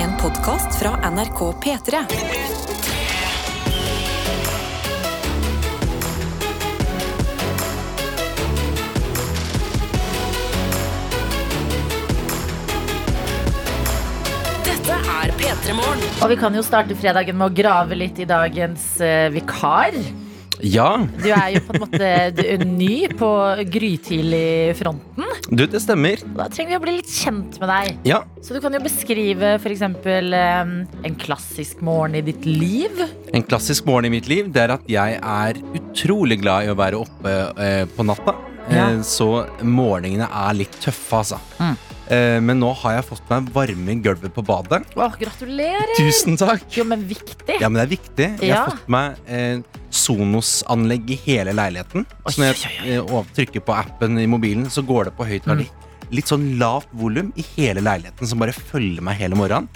En podkast fra NRK P3. Dette er P3 Morgen. Og vi kan jo starte fredagen med å grave litt i dagens eh, vikar. Ja, Du er jo på en måte ny på grytidlig fronten. du, det stemmer. Da trenger vi å bli litt kjent med deg. Ja, Så du kan jo beskrive f.eks. En klassisk morgen i ditt liv. En klassisk morgen i mitt liv Det er at jeg er utrolig glad i å være oppe eh, på natta. Ja. Eh, så morgenene er litt tøffe, altså. Mm. Eh, men nå har jeg fått meg varme i gulvet på badet. Åh, gratulerer! Tusen takk! Jo, men viktig. Ja, men det er viktig. Jeg Ja. har fått meg eh, Sonos-anlegg i hele leiligheten. Oi, Så når jeg eh, og trykker på appen i mobilen, så går det på høyttaler. Mm. Litt sånn lavt volum i hele leiligheten som bare følger meg hele morgenen.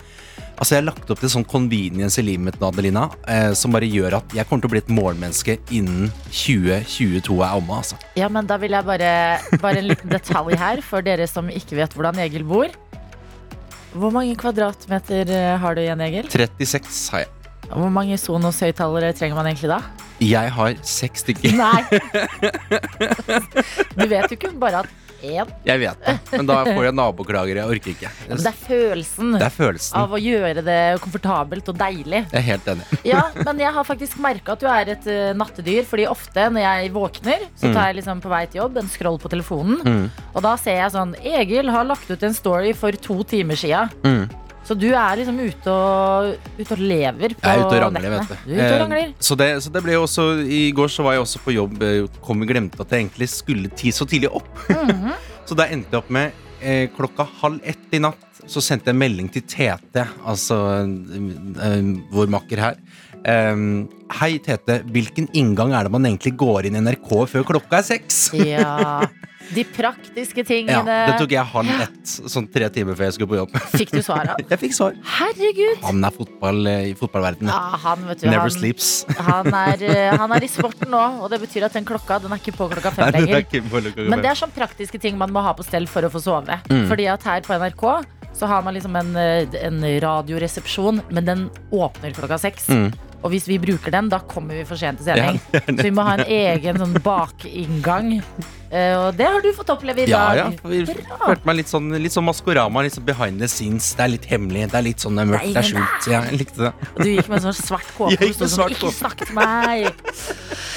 Altså Jeg har lagt opp til sånn convenience i livet mitt nå, Adelina, eh, som bare gjør at jeg kommer til å bli et morgenmenneske innen 2022 er omme. Altså. Ja, men da vil jeg bare Bare en liten detalj her for dere som ikke vet hvordan Egil bor. Hvor mange kvadratmeter eh, har du igjen, Egil? 36 har jeg. Hvor mange Sonos-høyttalere trenger man egentlig da? Jeg har seks stykker. Nei. Du vet jo ikke bare at én. Jeg vet det, men da får jeg naboklager. Jeg orker ikke. Men det er følelsen Det er følelsen. av å gjøre det komfortabelt og deilig. Jeg er helt enig. Ja, men jeg har faktisk merka at du er et uh, nattedyr. Fordi ofte når jeg våkner, så tar jeg liksom på vei til jobb en scroll på telefonen. Mm. Og da ser jeg sånn Egil har lagt ut en story for to timer sia. Mm. Så du er liksom ute og, ute og lever på Jeg er ute og rangler, nettene. vet du. Du er ute og Eh, rangler. Så det, så det ble jo også I går så var jeg også på jobb. eh, Kom og glemte at jeg egentlig skulle ti så tidlig opp. Mhm. så da endte jeg opp med eh, klokka halv ett i natt. Så sendte jeg melding til Tete, altså eh, vår makker her. Um, Hei, Tete. Hvilken inngang er det man egentlig går inn i NRK før klokka er seks? Ja. De praktiske tingene. Ja, det tok jeg halv ett, sånn tre timer før jeg skulle på jobb. Fikk du svar av? Jeg fikk svar. Herregud! Han er fotball eh, i fotballverdenen. Ja, han, vet du, Never han, sleeps. han, er, eh, han er i sporten nå, og det betyr at den klokka den er ikke på klokka fem Nei, er lenger. på klokka Men det er sånn praktiske ting man må ha på stell for å få sove. Mm. Fordi at her på NRK så har man liksom en, eh, en radioresepsjon, men den åpner klokka seks. Mm. Og hvis vi bruker den, da kommer vi for sent til sending. Ja, så vi må ha en egen sånn bakinngang. Uh, og det har du fått oppleve i Ja, dag. ja. vi følte meg litt sånn, litt sånn Maskorama, litt sånn behind the scenes. Det er litt hemmelig, det er litt sånn det er mørkt, det er skjult. Ja, jeg likte det. Og du gikk med en sånn svart kåpe og sto sånn Ikke snakk til meg!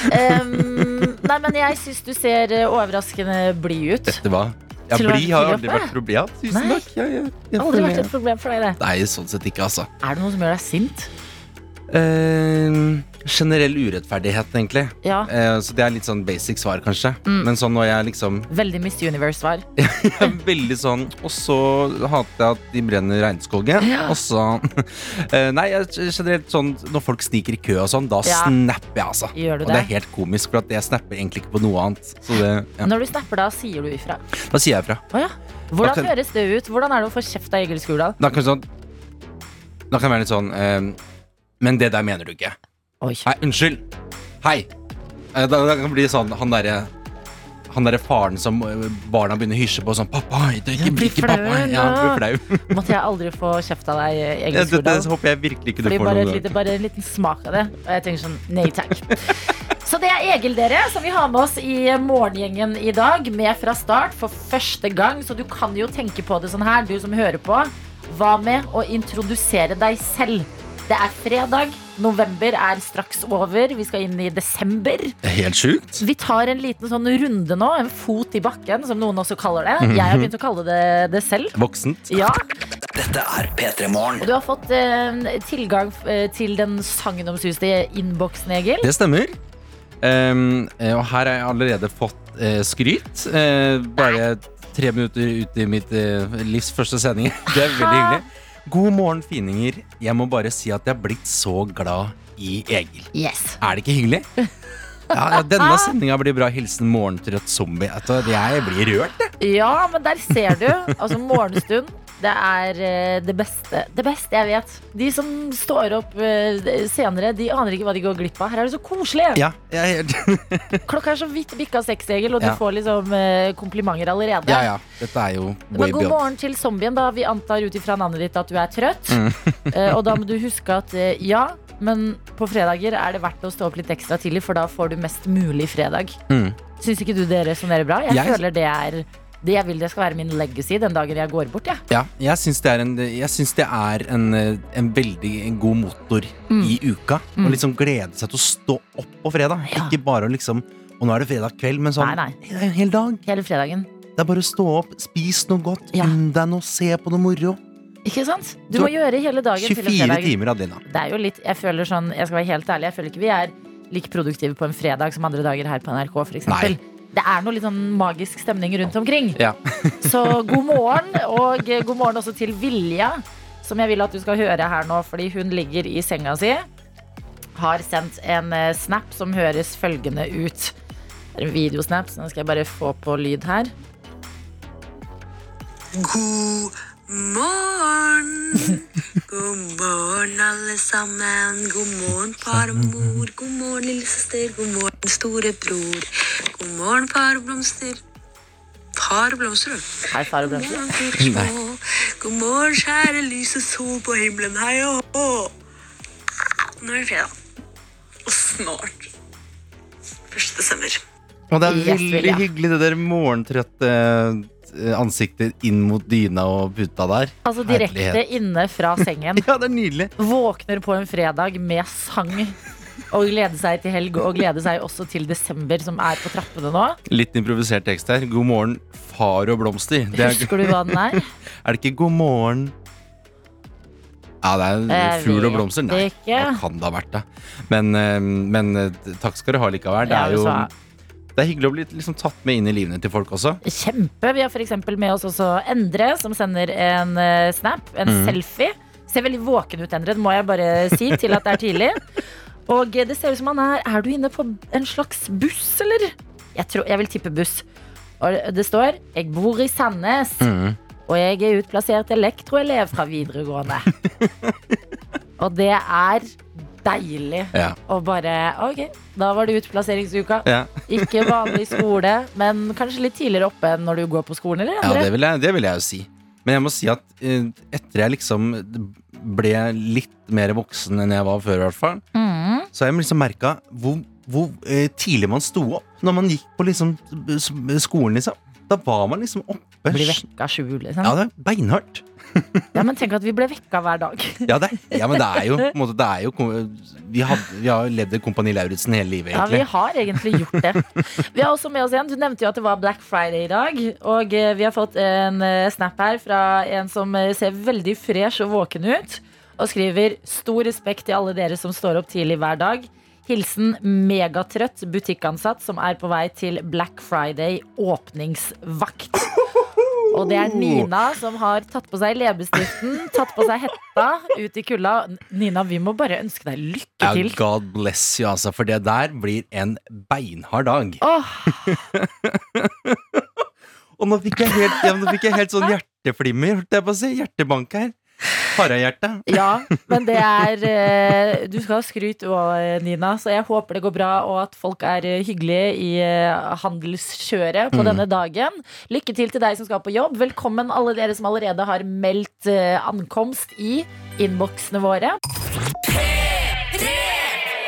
Um, nei, men jeg syns du ser eh, overraskende blid ut. Dette hva? Ja, blid Bli har aldri vært et problem. Tusen takk. Ja, ja, ja, Aldri vært et problem for deg, det. Nei, sånn sett ikke, altså. Er det noe som gjør deg sint? Eh, generell urettferdighet, egentlig. Ja. Uh, så det er litt sånn basic svar, kanskje. Mm. Men sånn når jeg liksom Veldig Miss Universe-svar. Er veldig sånn Og så hater jeg at de brenner regnskogen. Ja. Og så uh, Nei, er generelt sånn når folk sniker i kø og sånn, da Ja. snapper jeg, altså. Du Og det det? er helt komisk, for at jeg snapper egentlig ikke på noe annet. Så det, ja. Når du snapper da, sier du ifra. Da sier jeg ifra. Oh, ja. Hvordan høres det ut? Hvordan er det å få kjeft av Egil Skurdal? Da kan, sånn, da kan jeg være litt sånn Men det der mener du ikke. Oi. Nei, unnskyld. Hei. Eh, Da, da kan det bli sånn han derre han derre faren som eh, barna begynner å hysje på sånn 'Pappa, det er ikke, blir ikke flau, pappa.' Ja, ja. blir flau. Måtte jeg aldri få kjeft av deg, Egil Det, det, det håper jeg virkelig ikke du får bare, lite, bare en liten smak av det. Og jeg tenker sånn nei takk. Så det er Egil, dere, som vi har med oss i morgengjengen i dag. Med fra start for første gang. Så du kan jo tenke på det sånn her, du som hører på. Hva med å introdusere deg selv? Det er fredag. November er straks over. Vi skal inn i desember. Er Helt sjukt. Vi tar en liten sånn runde nå. En fot i bakken, som noen også kaller det. Jeg har begynt å kalle det det selv. Voksent. Ja, Dette er P3 Morgen. og du har fått eh, tilgang eh, til den sagnomsuste innboksen, Egil. Det stemmer. Ehm, eh, og her har jeg allerede fått eh, skryt. Eh, bare tre minutter ut i mitt eh, livs første sending. Det er veldig hyggelig. God morgen, fininger. Jeg må bare si at jeg har blitt så glad i Egil. Yes. Er det ikke hyggelig? Ja, ja, Denne sendinga blir bra. Hilsen morgentrøtt zombie. Jeg blir rørt, jeg. Ja, men der ser du. Altså, morgenstund. Det er eh, det beste Det beste jeg vet. De som står opp eh, senere, de aner ikke hva de går glipp av. Her er det så koselig. Ja, er Klokka er så vidt bikka seks, Egil, og du får liksom eh, komplimenter allerede. Ja, ja. Dette er jo Men way god beyond. morgen til zombien, da. Vi antar ut ifra navnet ditt at du er trøtt. Mm. Og da må du huske at ja, men på fredager er det verdt å stå opp litt ekstra tidlig, for da får du mest mulig fredag. Mm. Syns ikke du det resonnerer bra? Jeg, Jeg- føler det er det jeg vil det skal være min legacy den dagen jeg går bort. Ja. Ja, jeg syns det er en, jeg synes det er en, eh, en veldig en god motor Mm. i uka. Å liksom glede seg til å stå opp på fredag. Ja. Ikke bare å liksom Og nå er det fredag kveld, men sånn Nei, nei. En hel dag. Hele fredagen. Det er bare å stå opp, spis noe godt, Ja. unn deg noe, se på noe moro. Ikke sant? Du må gjøre hele dagen til en 24 fredag. timer, Adelina. Det er jo litt, jeg føler sånn, jeg skal være helt ærlig, jeg føler ikke vi er like produktive på en fredag som andre dager her på NRK, for eksempel. Nei. Det er noe litt sånn magisk stemning rundt omkring. Ja. Så god morgen, og god morgen også til Vilja, som jeg vil at du skal høre her nå, fordi hun ligger i senga si. Har sendt en eh, snap som høres følgende ut. Det er en videosnap, så nå skal jeg bare få på lyd her. God morgen. God morgen, alle sammen. God morgen, far og mor. God morgen, lillesøster. God morgen, storebror. God morgen, far og blomster. Far og blomster, du. Hei, far og God blomster. morgen. God morgen, kjære lys og sol på himmelen. Hei og hå. Nå er det fredag. Og snart 1. desember. Og det er veldig hyggelig, det der morgentrøtte ansiktet inn mot dyna og puta der. Altså direkte Herlighet. inne fra sengen. Ja, det er nydelig. Våkner på en fredag med sang. Og gleder seg til helg, og gleder seg også til desember, som er på trappene nå. Litt improvisert tekst her. God morgen, far og blomster. Det er, Husker du hva den er? er det ikke god morgen Ja, det er fugl og blomster. Nei, det kan det ha vært det? Men, eh, men eh, takk skal du ha likevel. Det er jo det er hyggelig å bli liksom tatt med inn i livene til folk også. Kjempe. Vi har eksempel med oss også Endre, som sender en uh, snap, en Mm. selfie. Ser veldig våken ut, Endre, det må jeg bare si, til at det er tidlig. Og det ser ut som han er Er du inne på en slags buss, eller? Jeg, tror, jeg vil tippe buss. Og det står 'Jeg bor i Sandnes'. Mm. Og jeg er utplassert elektroelev fra videregående. og det er deilig Ja. å bare Ok, da var det utplasseringsuka. Ja. Ikke vanlig skole, men kanskje litt tidligere oppe enn når du går på skolen, eller? Ja, det vil, jeg, det vil jeg jo si. Men jeg må si at eh, etter jeg liksom ble litt mer voksen enn jeg var før, i hvert fall, Mm. så har jeg liksom merka hvor, hvor eh, tidlig man sto opp når man gikk på liksom skolen, liksom. Da var man liksom oppe. Blir vekka sju, liksom. Ja, det er beinhardt. Ja, men tenk at vi ble vekka hver dag. Ja, det, ja, men det er jo, måte, det er jo vi, hadde, vi har levd i Kompani Lauritzen hele livet, Ja, vi har egentlig gjort det. Vi har også med oss en. Du nevnte jo at det var Black Friday i dag. Og eh, vi har fått en eh, snap her fra en som eh, ser veldig fresh og våken ut. Og skriver 'Stor respekt til alle dere som står opp tidlig hver dag'. Hilsen megatrøtt butikkansatt som er på vei til Black Friday åpningsvakt. Og det er Nina som har tatt på seg leppestiften, tatt på seg hetta ut i kulda. Nina, vi må bare ønske deg lykke til. til. God bless you, altså, for det der blir en beinhard dag. Oh. Og nå fikk jeg helt, ja, nå fikk jeg helt sånn hjerteflimmer, holdt jeg på å si. Hjertebank her. Harahjerte. Ja, men det er eh, Du skal ha skryt òg, Nina, så jeg håper det går bra, og at folk er eh, hyggelige i eh, handelskjøret på Mm. denne dagen. Lykke til til deg som skal på jobb. Velkommen alle dere som allerede har meldt eh, ankomst i innboksene våre.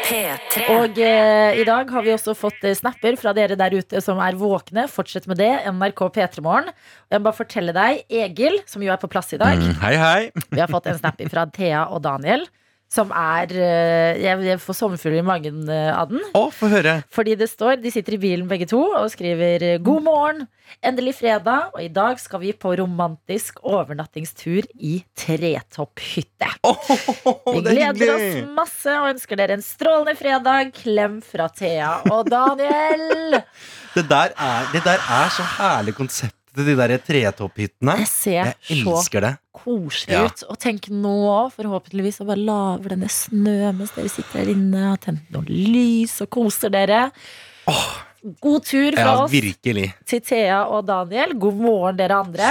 P3. Og eh, i dag har vi også fått eh, snapper fra dere der ute som er våkne. Fortsett med det. NRK P3 Morgen. Jeg må bare fortelle deg, Egil, som jo er på plass i dag. Mm, hei, hei. Vi har fått en snap fra Thea og Daniel. Som er eh, Jeg, får sommerfugler i magen eh, av den. Å, få høre. Fordi det står De sitter i bilen begge to og skriver eh, 'God morgen'. Endelig fredag, og i dag skal vi på romantisk overnattingstur i tretopphytte. Åh, Vi er gleder oss masse og ønsker dere en strålende fredag. Klem fra Thea og Daniel. Det der er, det der er så herlig konsept de der tretopphyttene. Jeg ser Jeg elsker det. koselig Ja. ut. Og tenk nå, forhåpentligvis, å bare lave denne snø mens dere sitter her inne og tenner noen lys og koser dere. God tur fra Ja, oss til Thea og Daniel. God morgen, dere andre.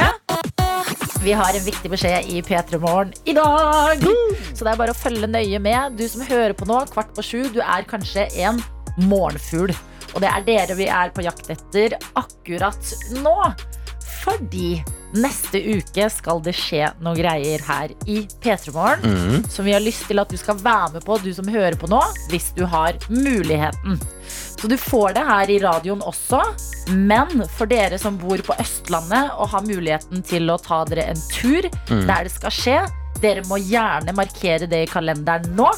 Vi har en viktig beskjed i P3 Morgen i dag. Så det er bare å følge nøye med. Du som hører på nå, kvart på sju, du er kanskje en morgenfugl. Og det er dere vi er på jakt etter akkurat nå. Fordi neste uke skal det skje noe greier her i P3 Morgen mm. som vi har lyst til at du skal være med på, du som hører på nå, hvis du har muligheten. Så du får det her i radioen også, men for dere som bor på Østlandet og har muligheten til å ta dere en tur der det skal skje, dere må gjerne markere det i kalenderen nå.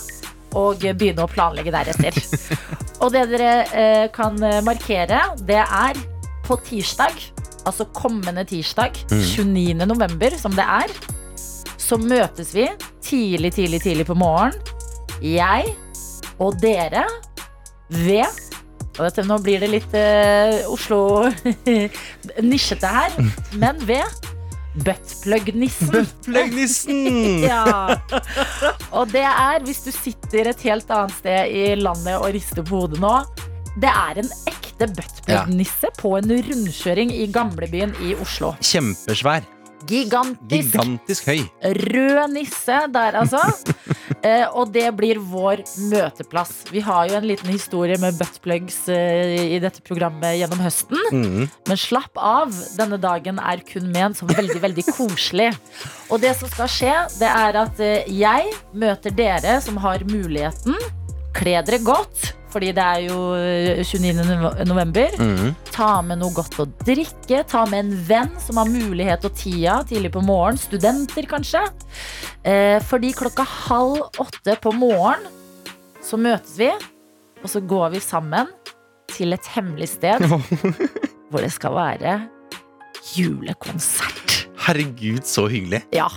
Og begynne å planlegge deretter. og det dere eh, kan markere, det er på tirsdag, altså kommende tirsdag, 29. november, som det er, så møtes vi tidlig, tidlig, tidlig på morgen. Jeg og dere ved og dette, Nå blir det litt uh, Oslo nisjete her, men ved Buttplug-nissen. Buttplug-nissen! Ja. Og det er, hvis du sitter et helt annet sted i landet og rister på hodet nå Det er en ekte buttplug-nisse på en rundkjøring i gamlebyen i Oslo. Kjempesvær. Gigantisk. Gigantisk høy. Rød nisse der, altså. Eh, og det blir vår møteplass. Vi har jo en liten historie med buttplugs eh, i dette programmet gjennom høsten. Mm. Men slapp av, denne dagen er kun ment som veldig, veldig koselig. Og det som skal skje, det er at eh, jeg møter dere som har muligheten. Kle dere godt, fordi det er jo eh, 29. nove- november. Mhm. Ta med noe godt å drikke. Ta med en venn som har mulighet og tida tidlig på morgen. Studenter, kanskje. Eh, fordi klokka halv åtte på morgen så møtes vi, og så går vi sammen til et hemmelig sted hvor det skal være julekonsert. Herregud, så hyggelig. Ja.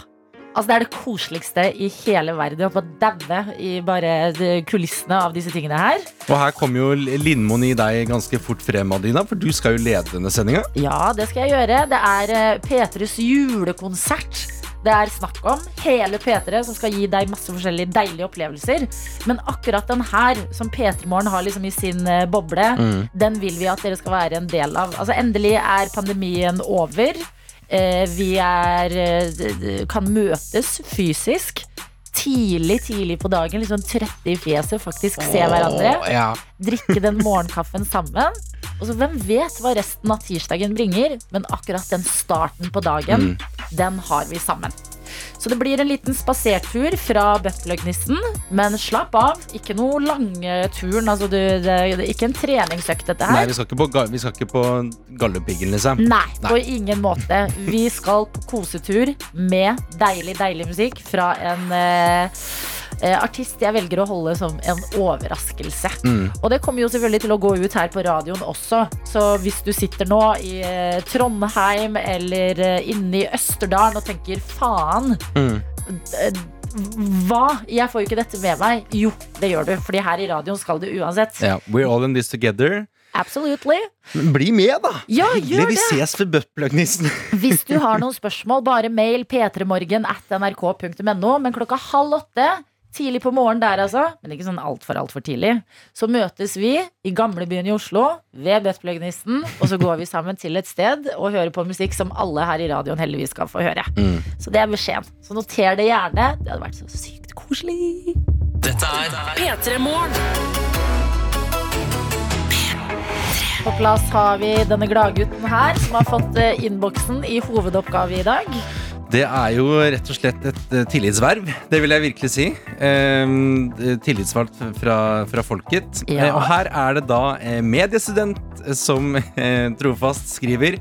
Altså Det er det koseligste i hele verden. Å daue i bare eh, kulissene av disse tingene her. Og her kommer jo Lindmoen i deg ganske fort frem, Adina, for du skal jo lede denne sendinga. Ja, det skal jeg gjøre. Det er eh, P3s julekonsert. Det er snakk om hele P3 som skal gi deg masse forskjellige deilige opplevelser. Men akkurat den her, som P3 Morgen har liksom i sin boble, boble, den vil vi at dere skal være en del av. Altså Endelig er pandemien over. Eh, vi er, eh, kan møtes fysisk. Tidlig, tidlig på dagen, liksom trette i fjeset, faktisk se hverandre Oh, Ja. drikke den morgenkaffen sammen. Og så Hvem vet hva resten av tirsdagen bringer, men akkurat den starten på dagen, den har vi sammen. Så det blir en liten spasertur fra Buttplug-nissen, men slapp av. Ikke noe lange turen. Altså, du, det, det er ikke en treningsøkt, dette Nei, her. vi skal ikke på, vi skal ikke på Galdhøpiggen, liksom. Nei, Nei. på ingen måte. Vi skal på kosetur med deilig, deilig musikk fra en eh, artist jeg velger å holde som en overraskelse. Mm. Og det kommer jo selvfølgelig til å gå ut her på radioen også. Så hvis du sitter nå i eh, Trondheim eller eh, inne i Østerdalen og tenker faen, Mm. eh, hva? Jeg får jo ikke dette med meg. Jo, det gjør du, fordi her i radioen skal du uansett. Ja, We're all in this together. Absolutely. Bli med, da! Ja, Hyggelig. Vi ses ved buttplug-nissen. Hvis du har noen spørsmål, bare mail p3morgen at nrk.no. Men klokka halv åtte, tidlig på morgenen der altså, men ikke sånn altfor altfor tidlig, så møtes vi i gamlebyen i Oslo ved Buttplug-nissen, og så går vi sammen til et sted og hører på musikk som alle her i radioen heldigvis skal få høre. Mm. Så det er beskjeden. Så noter det gjerne. Det hadde vært så sykt koselig. Dette er P3 Morgen. På plass har vi denne gladgutten her, som har fått eh, innboksen i hovedoppgave i dag. Det er jo rett og slett et eh, tillitsverv, det vil jeg virkelig si. Eh, tillitsvalgt fra, fra folket. Ja. Eh, og her er det da eh, mediestudent eh, som eh, trofast skriver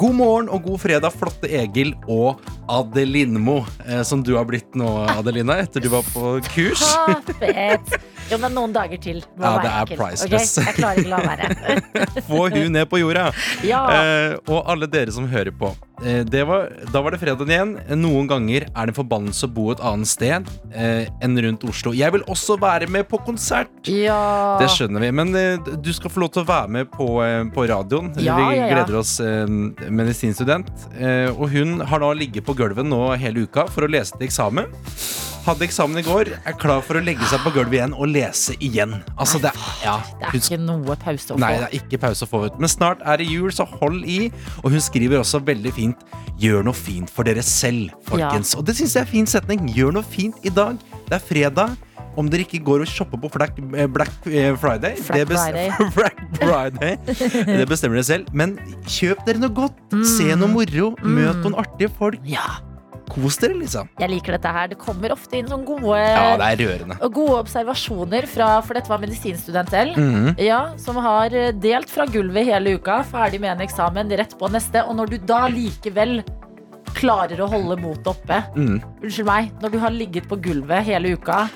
God morgen og god fredag, flotte Egil og Adelinmo, som du har blitt nå, Adelina, etter du var på kurs. Fett. Jo, men noen dager til. må Ja, det er ekkel. priceless. Okay? Jeg klarer ikke la være. Få hun ned på jorda. Ja. Eh, og alle dere som hører på. Eh, det var, da var det fredag igjen. Noen ganger er det en forbannelse å bo et annet sted eh, enn rundt Oslo. Jeg vil også være med på konsert. ja. Det skjønner vi, men eh, du skal få lov til å være med på, eh, på radioen. Ja, vi ja, gleder oss. Eh, medisinstudent. Eh, og hun har da ligget på gulvet nå hele uka for å lese til eksamen. Hadde eksamen i går, er klar for å legge seg på gulvet igjen og lese igjen. Altså, det, ja, Det er ikke noe pause å få. Nei, det er ikke pause å få. Men snart er det jul, så hold i. Og hun skriver også veldig fint 'Gjør noe fint for dere selv', folkens. Og det syns jeg er en fin setning. Gjør noe fint i dag. Det er fredag. Om dere ikke går og shopper på Black, eh, Black eh, Friday, Black, det Friday. Black Friday Det bestemmer dere selv. Men kjøp dere noe godt. Se noe moro. Møt noen artige folk. Ja, Kos dere, liksom. jeg liker dette her. Det kommer ofte inn sånne gode, Ja, det er rørende. gode observasjoner fra For dette var medisinstudent selv, mm -hmm. Ja, som har eh, delt fra gulvet hele uka, ferdig med en eksamen, rett på neste. Og når du da likevel klarer å holde motet oppe mm. Unnskyld meg, når du har ligget på gulvet hele uka,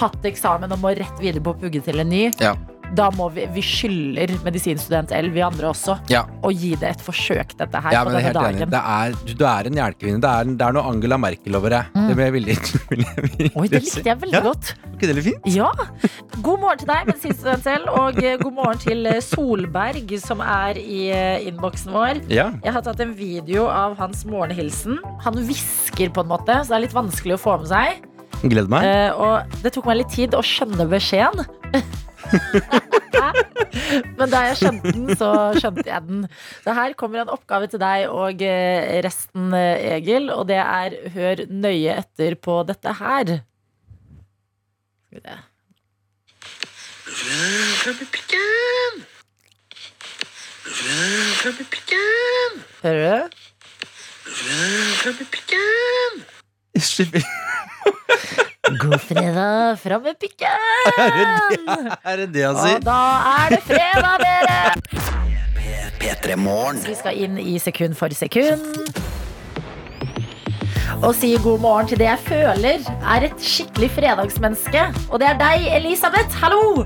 hatt eksamen og må rett videre på å pugge til en ny, Ja. Da må vi Vi skylder medisinstudent L, vi andre også, Ja. å gi det et forsøk, dette her, Ja, på men er denne helt enig. Det er, du, du er en hjelpekvinne. Det er, det er noe Angela Merkel over deg. Det ble veldig Mm. Oi, det likte jeg veldig Ja. godt. Var ikke det fint? Ja. God morgen til deg, medisinstudent L, og eh, god morgen til eh, Solberg, som er i eh, innboksen vår. Ja. Jeg har tatt en video av hans morgenhilsen. Han hvisker på en måte, så det er litt vanskelig å få med seg. Gleder meg. Uh, og det tok meg litt tid å skjønne beskjeden. Men da jeg skjønte den, så skjønte jeg den. Så her kommer en oppgave til deg og eh, resten, eh, Egil. Og det er hør nøye etter på dette her. Skal vi se. Hører du? Slipper- God fredag, fram med pikken! Er det det han sier? Og da er det fredag, dere! P3 Morgen. Vi skal inn i sekund for sekund. Og si god morgen til det jeg føler er et skikkelig fredagsmenneske. Og det er deg, Elisabeth. Hallo!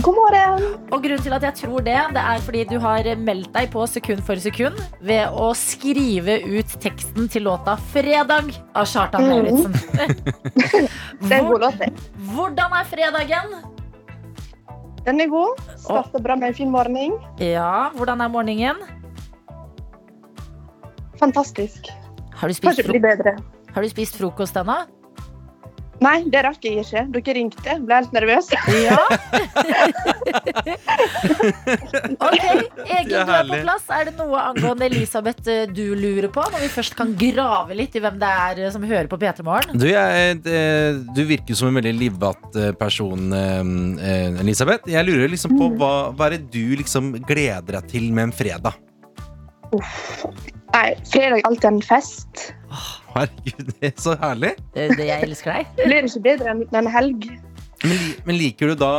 God morgen! Og grunnen til at jeg tror det, det er fordi du har meldt deg på sekund for sekund ved å skrive ut teksten til låta 'Fredag' av Kjartan Mhm. Lauritzen. Det er en god låt. det. Hvordan er fredagen? Den er god. Starter bra med en fin morgen. Ja, hvordan er morgenen? Fantastisk. Har du spist, Kanskje fro blir bedre. har du spist frokost ennå? Nei, det rakk jeg ikke. Dere ringte. Ble helt nervøs. Ja. ok, Egil, er du er på plass. Er det noe angående Elisabeth eh, du lurer på? Når vi først kan grave litt i hvem det er eh, som hører på P3 Morgen? Du, det- du virker som en veldig livvatt eh, person, eh, eh, Elisabeth. Jeg lurer liksom på hva, hva er det du liksom gleder deg til med en fredag? Nei, fredag er alltid en fest. Herregud, det er så herlig. Det, det jeg elsker deg. Det blir ikke bedre enn en helg. Men, men liker du da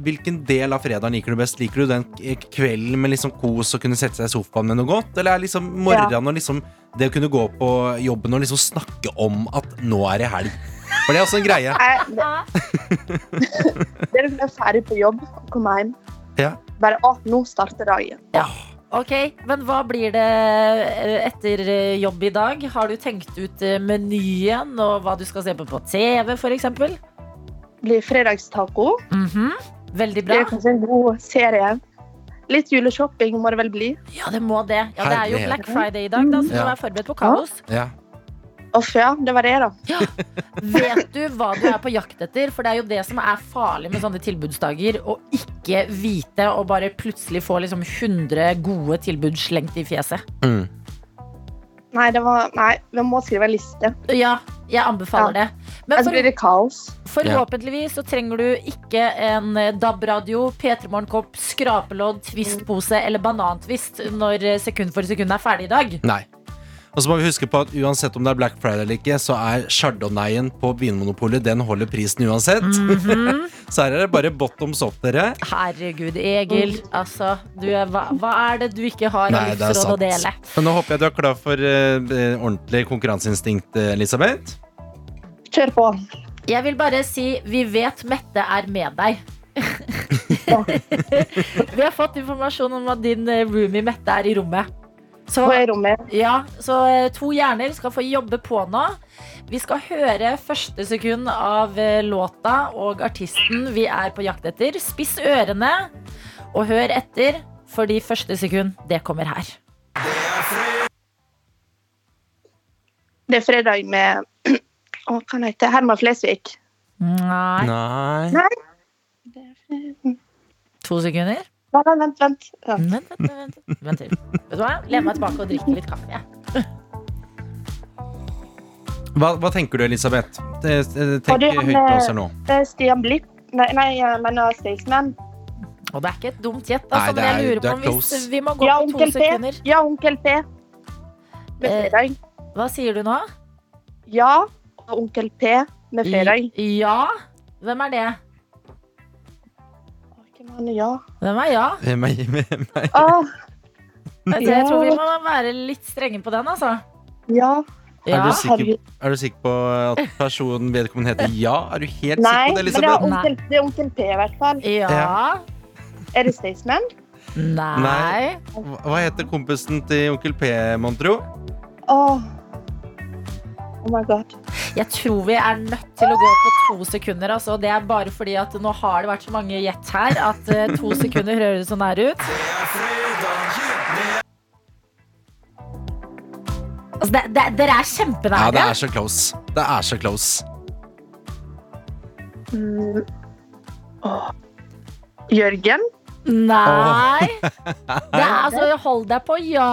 Hvilken del av fredagen liker du best? Liker du den kvelden med liksom kos og kunne sette seg i sofaen med noe godt? Eller er liksom morgenen og liksom det å kunne gå på jobben og liksom snakke om at nå er det helg? For det er også en greie. Nei, det, det er liksom jeg er ferdig på jobb og kommer hjem. Ja. Bare å, nå starter dagen. Ok, Men hva blir det eh, etter eh, jobb i dag? Har du tenkt ut eh, menyen og hva du skal se på på TV, f.eks.? Blir fredagstaco. Mhm. Veldig Det er kanskje en god serie. Litt juleshopping må det vel bli. Ja, det må det. Ja, Det er jo Black Friday i dag, da, så du Ja. må være forberedt på kaos. Ja. Uff, ja. Det var det, da. Vet du hva du er på jakt etter? For det er jo det som er farlig med sånne tilbudsdager. Å ikke vite og bare plutselig få liksom 100 gode tilbud slengt i fjeset. Mm. Nei, det var Nei, vi må skrive en liste. Ja, jeg anbefaler det. Men for, blir det kaos. forhåpentligvis så trenger du ikke en eh, DAB-radio, P3 Morgenkopp, skrapelodd, Twist-pose eller banantvist når sekund for sekund er ferdig i dag. Nei. Og så må vi huske på at uansett om det er Black Friday eller ikke, så er chardonnayen på Vinmonopolet Den holder prisen uansett. Mhm. så her er det bare bottoms up, dere. Herregud, Egil. Altså, du er, hva, hva er det du ikke har Nei, livsråd å dele? Men nå håper jeg du er klar for eh, ordentlig konkurranseinstinkt, eh, Elisabeth. Kjør på. Jeg vil bare si vi vet Mette er med deg. vi har fått informasjon om at din eh, roomie Mette er i rommet. Så, På rommet. ja, så eh, to hjerner skal få jobbe på nå. Vi skal høre første sekund av eh, låta og artisten vi er på jakt etter. Spiss ørene og hør etter, fordi første sekund, det kommer her. Det er fredag med Å, hva heter det? Herman Flesvig. Nei. Nei. To sekunder. Nei, nei, vent, vent. Ja. Vent, vent, vent, vent. vent til. Vet du hva? Len meg tilbake og drikke litt kaffe. jeg. Hva, hva tenker du, Elisabeth? Eh, eh, Tenk det høyt til oss her nå. Eh, Stian Blipp Nei, nei jeg mener Staysman. Og det er ikke et dumt gjett, altså, men jeg er- lurer er på om hvis vi må gå Ja, på to onkel P. sekunder. Ja, onkel P. Med Eh. Hva sier du nå? Ja, onkel P med fredag. Ja. Hvem er det? Hvem er? Ja. Hvem er ja? Eh, meg- meg- meg. Å, Vet jeg, Jeg tror vi må være litt strenge på den, altså. ja. Er, du sikker, er du sikker på at personen vedkommende heter ja? Er du helt Nei, sikker på det, Elisabeth? det er, onkel, det er onkel P i hvert fall. Ja. Ja. Er det Staysman? Nei. Nei. Hva heter kompisen til onkel P, mon tro? Oh. Oh my god. Jeg tror vi er nødt til å gå på to sekunder. Altså. Det er bare fordi at nå har det vært så mange gjett her at uh, to sekunder høres så nær ut. Altså, det, det, dere er kjempenære. Ja, det er så close. Det er så close. Mm. Jørgen? Nei. Det er altså Hold deg på ja.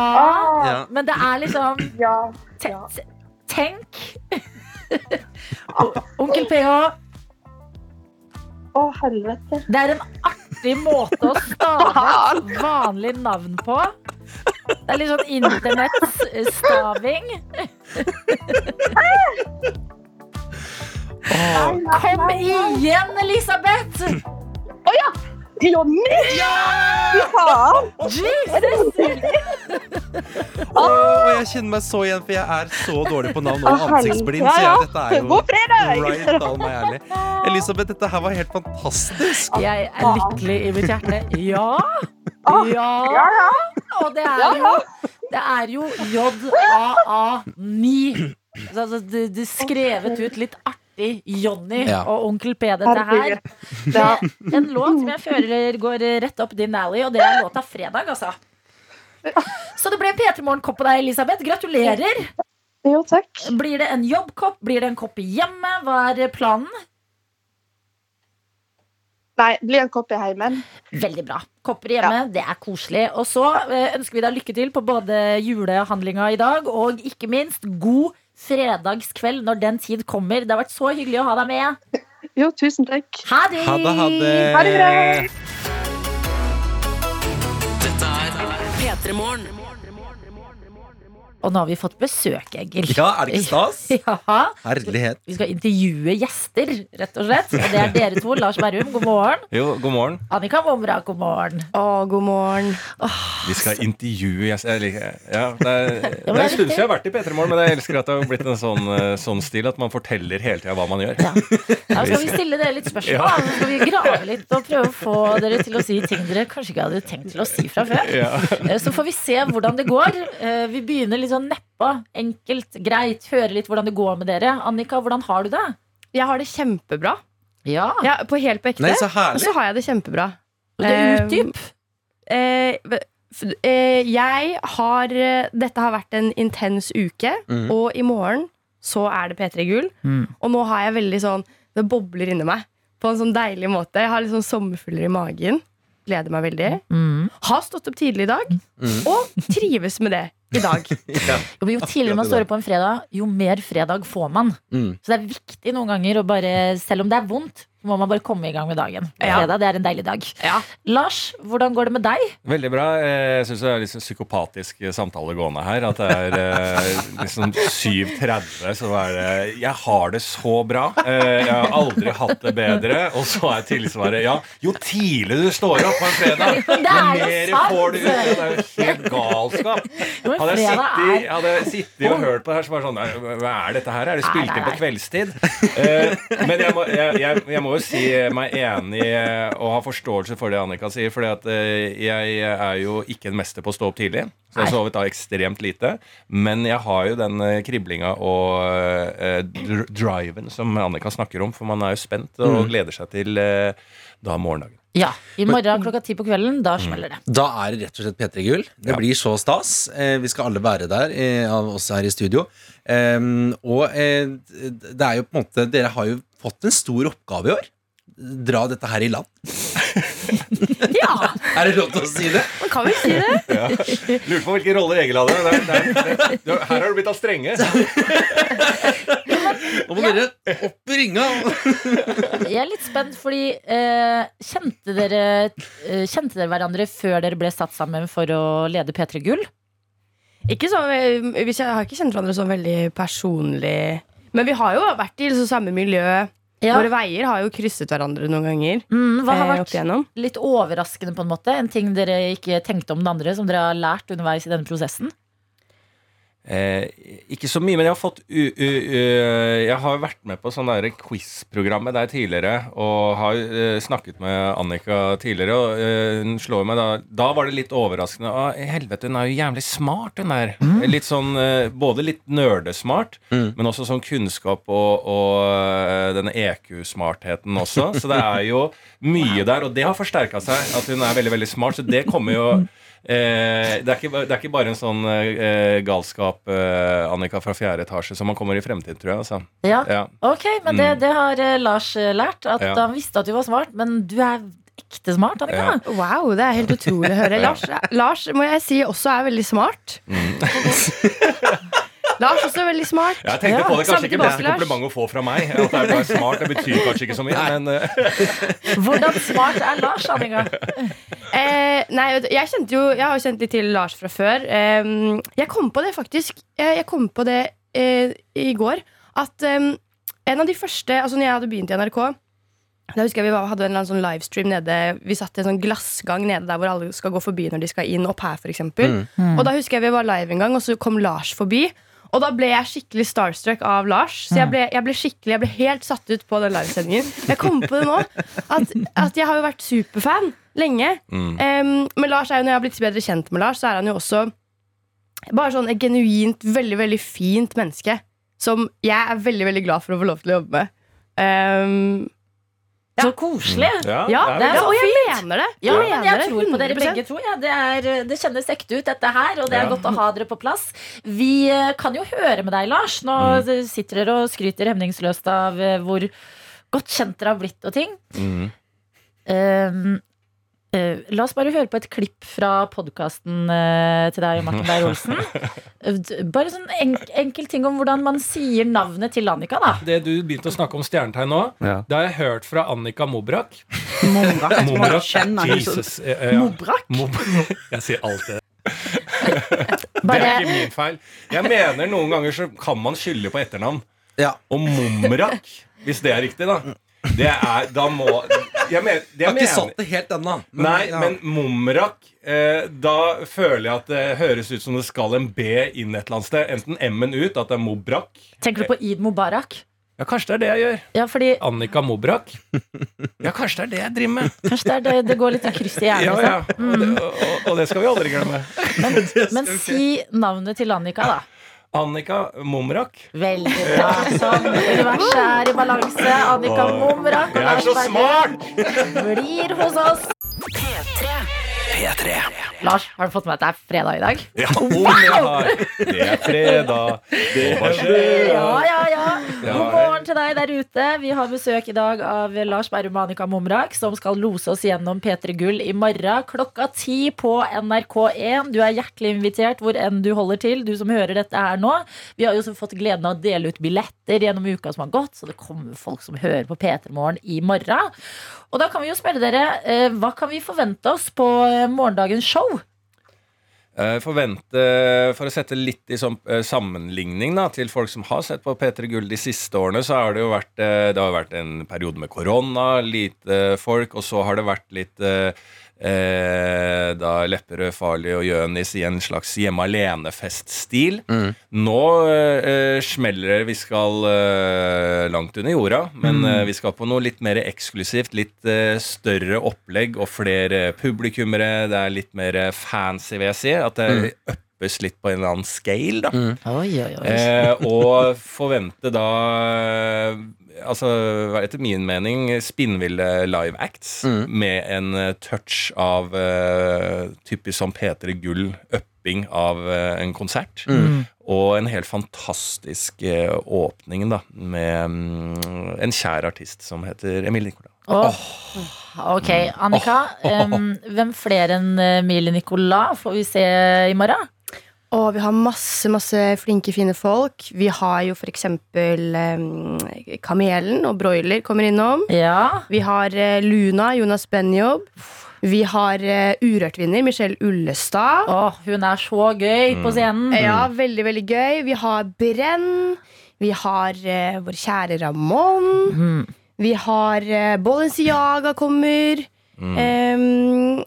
Ja. Men det er liksom ja. te, te, Tenk. Onkel PH, Å, helvete. det er en artig måte å stave et vanlig navn på. Det er litt sånn internettstaving. Kom igjen, Elisabeth! Jonny! Fy faen! Jesus! Og jeg kjenner meg så igjen, for jeg er så dårlig på navn og ansiktsblind. Så jeg, dette er jo right down my alley. Elisabeth, dette her var helt fantastisk. Jeg er lykkelig i mitt hjerte. Ja. Ja. Ja, ja. Og det er jo, det er jo JAA9. Altså, det, det er skrevet ut litt artig Jonny Ja. og Onkel P, dette her. Ja. En låt som jeg føler går rett opp din alley, og det er låta 'Fredag', altså. Så det ble P3 Morgen-kopp på deg, Elisabeth. Gratulerer. Jo, takk. Blir det en jobbkopp? Blir det en kopp hjemme? Hva er planen? Nei, bli en kopp i heimen. Veldig bra. Kopper hjemme, det er koselig. Og så eh, ønsker vi deg lykke til på både julehandlinga i dag, og ikke minst god fredagskveld når den tid kommer. Det har vært så hyggelig å ha deg med. Jo, tusen takk. Ha det! Ha det, ha det. Ha det bra. Dette er P3 Morgen. Og nå har vi fått besøk, Egil. Ja, er det ikke stas? Ja. Herlighet. Vi skal intervjue gjester, rett og slett. Og det er dere to. Lars Berrum, god morgen. Jo, god morgen. Annika Momra, god morgen. Å, god morgen. Vi skal intervjue jeg ja, Det er, ja, det en stund siden jeg har vært i P3 Morgen, men jeg elsker at det har blitt en sånn, eh, sånn stil at man forteller hele tida hva man gjør. Ja. Ja, skal vi stille dere litt spørsmål? Ja. Så skal vi grave litt og prøve å få dere til å si ting dere kanskje ikke hadde tenkt til å si fra før. Ja. Eh, Så får vi se hvordan det går. Eh, Vi begynner litt sånn neppa. Enkelt, greit. Høre litt hvordan det går med dere. Annika, hvordan har du det? Jeg har det kjempebra. Ja. Ja, på helt på ekte. Nei, så Og så har jeg det kjempebra. Det er utdyp. Eh, eh, jeg har eh, Dette har vært en intens uke, mm. og i morgen så er det P3 Gull. Mm. Og nå har jeg veldig sånn Det bobler inni meg på en sånn deilig måte. Jeg har litt sånn sommerfugler i magen. Gleder meg veldig. Mm. Har stått opp tidlig i dag, Mm. og trives med det i dag. Ja. Jo, jo tidligere man står opp på en fredag, jo mer fredag får man. Mm. Så det er viktig noen ganger å bare, selv om det er vondt, må man bare komme i gang med dagen. Ja. Fredag, det er en deilig dag. Ja. Lars, hvordan går det med deg? Veldig bra. Eh, Jeg syns det er litt sånn psykopatisk samtale gående her. At det er eh, liksom 7.30, så er det Jeg har det så bra. Eh, Jeg har aldri hatt det bedre. Og så er tilsvaret ja, jo tidligere du står opp på en fredag, jo er mer får du ut. Det er jo helt galskap. Hadde jeg sittet, hadde jeg sittet og hørt på det her, så bare sånn Hva er dette her? Er det spilt inn på kveldstid? Eh, men jeg må, jeg, jeg, jeg må må jo si meg enig eh, og ha forståelse for det Annika sier. For jeg er jo ikke en mester på å stå opp tidlig. Så jeg har sovet da ekstremt lite. Men jeg har jo den eh, kriblinga og eh, driven som Annika snakker om. For man er jo spent og gleder seg til eh, da morgendagen. Ja. I morgen klokka ti på kvelden, da smeller det. Da er det rett og slett P3 Gull. Det Ja. blir så stas. Eh, vi skal alle være der, eh, av oss her i studio. Em, og eh, det er jo på en måte Dere har jo fått en stor oppgave i år. Dra dette her i land. Ja! Er det lov til å si det? Man kan vel si det? Lurte på hvilken rolle Egil hadde. Der, der, det er- det er- her har du blitt av strenge. Nå må dere opp i ringa. Jeg er litt spent, fordi eh, kjente, dere, eh, kjente dere hverandre før dere ble satt sammen for å lede P3 Gull? Ikke så, hvis jeg har ikke kjent hverandre så veldig personlig. Men vi har jo vært i liksom samme miljø. Ja. Våre veier har jo krysset hverandre noen ganger. Mm, hva har eh, vært litt overraskende, på en måte? En ting dere ikke tenkte om den andre, som dere har lært underveis i denne prosessen? Eh, ikke så mye, men jeg har fått u, u, u, Jeg har vært med på sånn der quiz-program med deg tidligere. Og har uh, snakket med Annika tidligere. Og eh, hun slår meg da Da var det litt overraskende. Å, helvete, hun er jo jævlig smart, hun der. Litt sånn uh, Både litt nerdesmart, Mm. men også sånn kunnskap og, og denne EQ-smartheten også. Så det er jo mye der, og det har forsterka seg. At hun er veldig, veldig smart. Så det kommer jo Eh, det, er ikke, det er ikke bare en sånn eh, galskap, eh, Annika, fra fjerde etasje, som man kommer i fremtiden, tror jeg. Altså. Ja. Ja. Ok, men det, det har eh, Lars eh, lært. At Ja. Han visste at du var smart, men du er ekte smart, Annika. Ja. Wow, det er helt utrolig å høre. Lars, Lars må jeg si også er veldig smart. Lars også er veldig smart. Jeg tenkte Ja, på det, kanskje kanskje ikke beste Lars. kompliment å få fra meg. At jeg er smart, det betyr kanskje ikke så mye, men uh. Hvordan smart er Lars, Annika? Eh, nei, jeg kjente jo Jeg har jo kjent litt til Lars fra før. Eh, jeg kom på det faktisk Jeg, jeg kom på det eh, i går. At eh, en av de første Altså når jeg hadde begynt i NRK da husker jeg Vi hadde en sånn livestream nede Vi satt i en sånn glassgang nede der hvor alle skal gå forbi når de skal inn. Opp her, for eksempel. Og da husker jeg vi var live en gang, og så kom Lars forbi. Og da ble jeg skikkelig starstruck av Lars. Så jeg ble, jeg ble skikkelig Jeg ble helt satt ut på den livesendingen. Jeg kom på det nå. At, at jeg har jo vært superfan lenge. mm. Um, men Lars er jo, når jeg har blitt bedre kjent med Lars, så er han jo også bare sånn et genuint, veldig veldig fint menneske. Som jeg er veldig veldig glad for å få lov til å jobbe med. Em, Så koselig. ja, ja, det er ja, og jeg fint. mener det. Ja, men mener jeg tror på dere begge to. Ja. Det, er, det kjennes ekte ut, dette her, og det er Ja. godt å ha dere på plass. Vi eh, kan jo høre med deg, Lars. Nå sitter dere og skryter hemningsløst av eh, hvor godt kjent dere har blitt og ting. Mm. Um, eh, la oss bare høre på et klipp fra podkasten til deg, Martin Beyer-Olsen. Uh, bare sånn enk enkel ting om hvordan man sier navnet til Annika, da. Det du begynte å snakke om stjernetegn nå, Ja. det har jeg hørt fra Annika Mobrak. Mobrak. Mobrak. Jesus. eh, eh, ja. Mobrak? Mob- Jeg sier alltid det. Det er ikke min feil. Jeg mener noen ganger så kan man skylde på etternavn. Ja. Og Momrak, hvis det er riktig, da. Det er Da må Jeg, mener, det Jeg har ikke mener satt det helt ennå. men- Nei, ja. men Momrak eh, Da føler jeg at det høres ut som det skal en B inn et eller annet sted. Enten M-en ut, at det er Mobrak. tenker du på Eid Mubarak? Ja, kanskje det er det jeg gjør. Ja, fordi Annika Mobrak. Ja, kanskje det er det jeg driver med. kanskje det, er det, det går litt i kryss i hjernen. Ja, ja. Mm. Og, det, og, og det skal vi aldri glemme. Men si navnet til Annika, da. Annika Momrak. Veldig bra. Sånn. Universet er i balanse. Annika Momrak og Jeg er så smart! blir hos oss. P3. P3. Lars, har du fått med at det er fredag i dag? Ja, om jeg har Det er fredag, det er ja, ja. Ja, God morgen til deg der ute. Vi har besøk i dag av Lars Berrum og Annika Momrak, som skal lose oss gjennom P3 Gull i morgen klokka ti på NRK1. Du er hjertelig invitert hvor enn du holder til, du som hører dette her nå. Vi har jo også fått gleden av å dele ut billetter gjennom uka som har gått, så det kommer folk som hører på P3 Morgen i morgen. Og da kan vi jo spørre dere, eh, hva kan vi forvente oss på eh, morgendagens show? Eh, Forvente, For å sette litt i sammenligning da, til folk som har sett på P3 Gull de siste årene, så har det jo vært, det har vært en periode med korona, lite folk, og så har det vært litt eh, eh, da Lepperød, Farlig og Jønis i en slags hjemme alene-feststil. Mm. Nå eh, smeller det. Vi skal eh, langt under jorda, men eh, vi skal på noe litt mer eksklusivt. Litt eh, større opplegg og flere publikummere. Det er litt mer eh, fancy, vil jeg si. At det uppes litt på en eller annen scale, da. Oi, oi, oi. Eh, og forvente da Altså, etter min mening, spinnville live acts Mm. med en eh, touch av uh, typisk som P3 Gull upping av uh, en konsert. Mm. Og en helt fantastisk uh, åpning, da, med um, en kjær artist som heter Emilie Nicolas. Åh, Ok, Annika. Um, hvem flere enn Emilie Nicolas får vi se i morgen? Og vi har masse, masse flinke, fine folk. Vi har jo for eksempel um, Kamelen og Broiler kommer innom. Ja. Vi har eh, Luna, Jonas Benjob. Vi har uh, Urørt-vinner Michelle Ullestad. Åh, hun er så gøy på scenen. Ja, veldig, veldig gøy. Vi har Brenn. Vi har eh, vår kjære Ramón. Mm. Vi har uh, Balenciaga kommer. Um,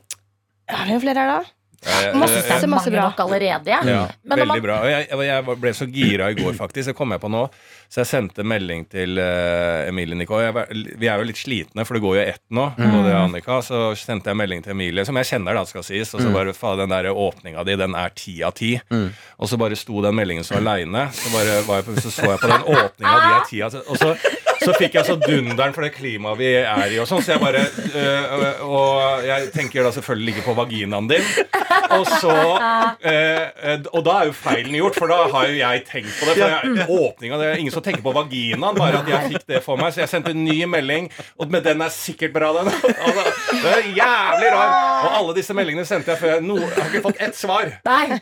ja, hvem flere er det? da? Eh, Masse, eh, Det er masse bra. allerede. Ja. Ja, Men veldig man- bra. Og jeg, jeg ble så gira i går, faktisk. Det kom jeg på nå. Så jeg sendte melding til uh, Emilie Nicole. Jeg, vi er jo litt slitne, for det går jo ett nå, både jeg og Annika. Så sendte jeg melding til Emilie, som jeg kjenner, da, skal sies. Og så bare faen, den der åpninga di, den er ti av ti. Og så bare sto den meldingen så aleine. Så bare var jeg på, så, så jeg på den åpninga, di er ti av ti. Og så, så fikk jeg så dunderen for det klimaet vi er i, og sånn. Så jeg bare øh, Og jeg tenker da selvfølgelig ikke på vaginaen din. Og så eh, eh, Og da er jo feilen gjort, for da har jo jeg tenkt på det. For jeg, åpninga, det er ingen som tenker på vaginaen, bare at jeg fikk det for meg. Så jeg sendte en ny melding, og med den er sikkert bra, den. Altså, det er jævlig rar. Og alle disse meldingene sendte jeg før jeg, no, jeg har ikke fått ett svar.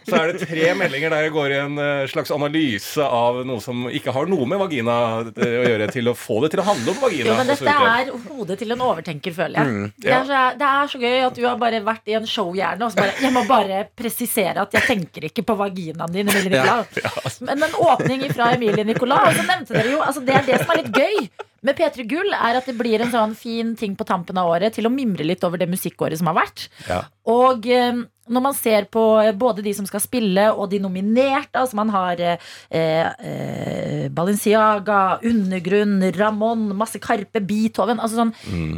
Så er det tre meldinger der jeg går i en eh, slags analyse av noe som ikke har noe med vagina eh, å gjøre, til å få det til å handle om vagina. Jo, men dette er hodet til en overtenker, føler jeg. Mm, det, er så, det er så gøy at du har bare vært i en showhjerne og så bare Jeg må bare presisere at jeg tenker ikke på vaginaen din, Emilie Nicolas. Men en åpning fra Emilie Nicolas, og så nevnte dere jo altså Det er det som er litt gøy med P3 Gull, er at det blir en sånn fin ting på tampen av året til å mimre litt over det musikkåret som har vært. Ja. Og eh, når man ser på eh, både de som skal spille, og de nominerte Altså man har eh, eh, Balenciaga, Undergrunn, Ramón, masse Karpe, Beethoven altså sånn,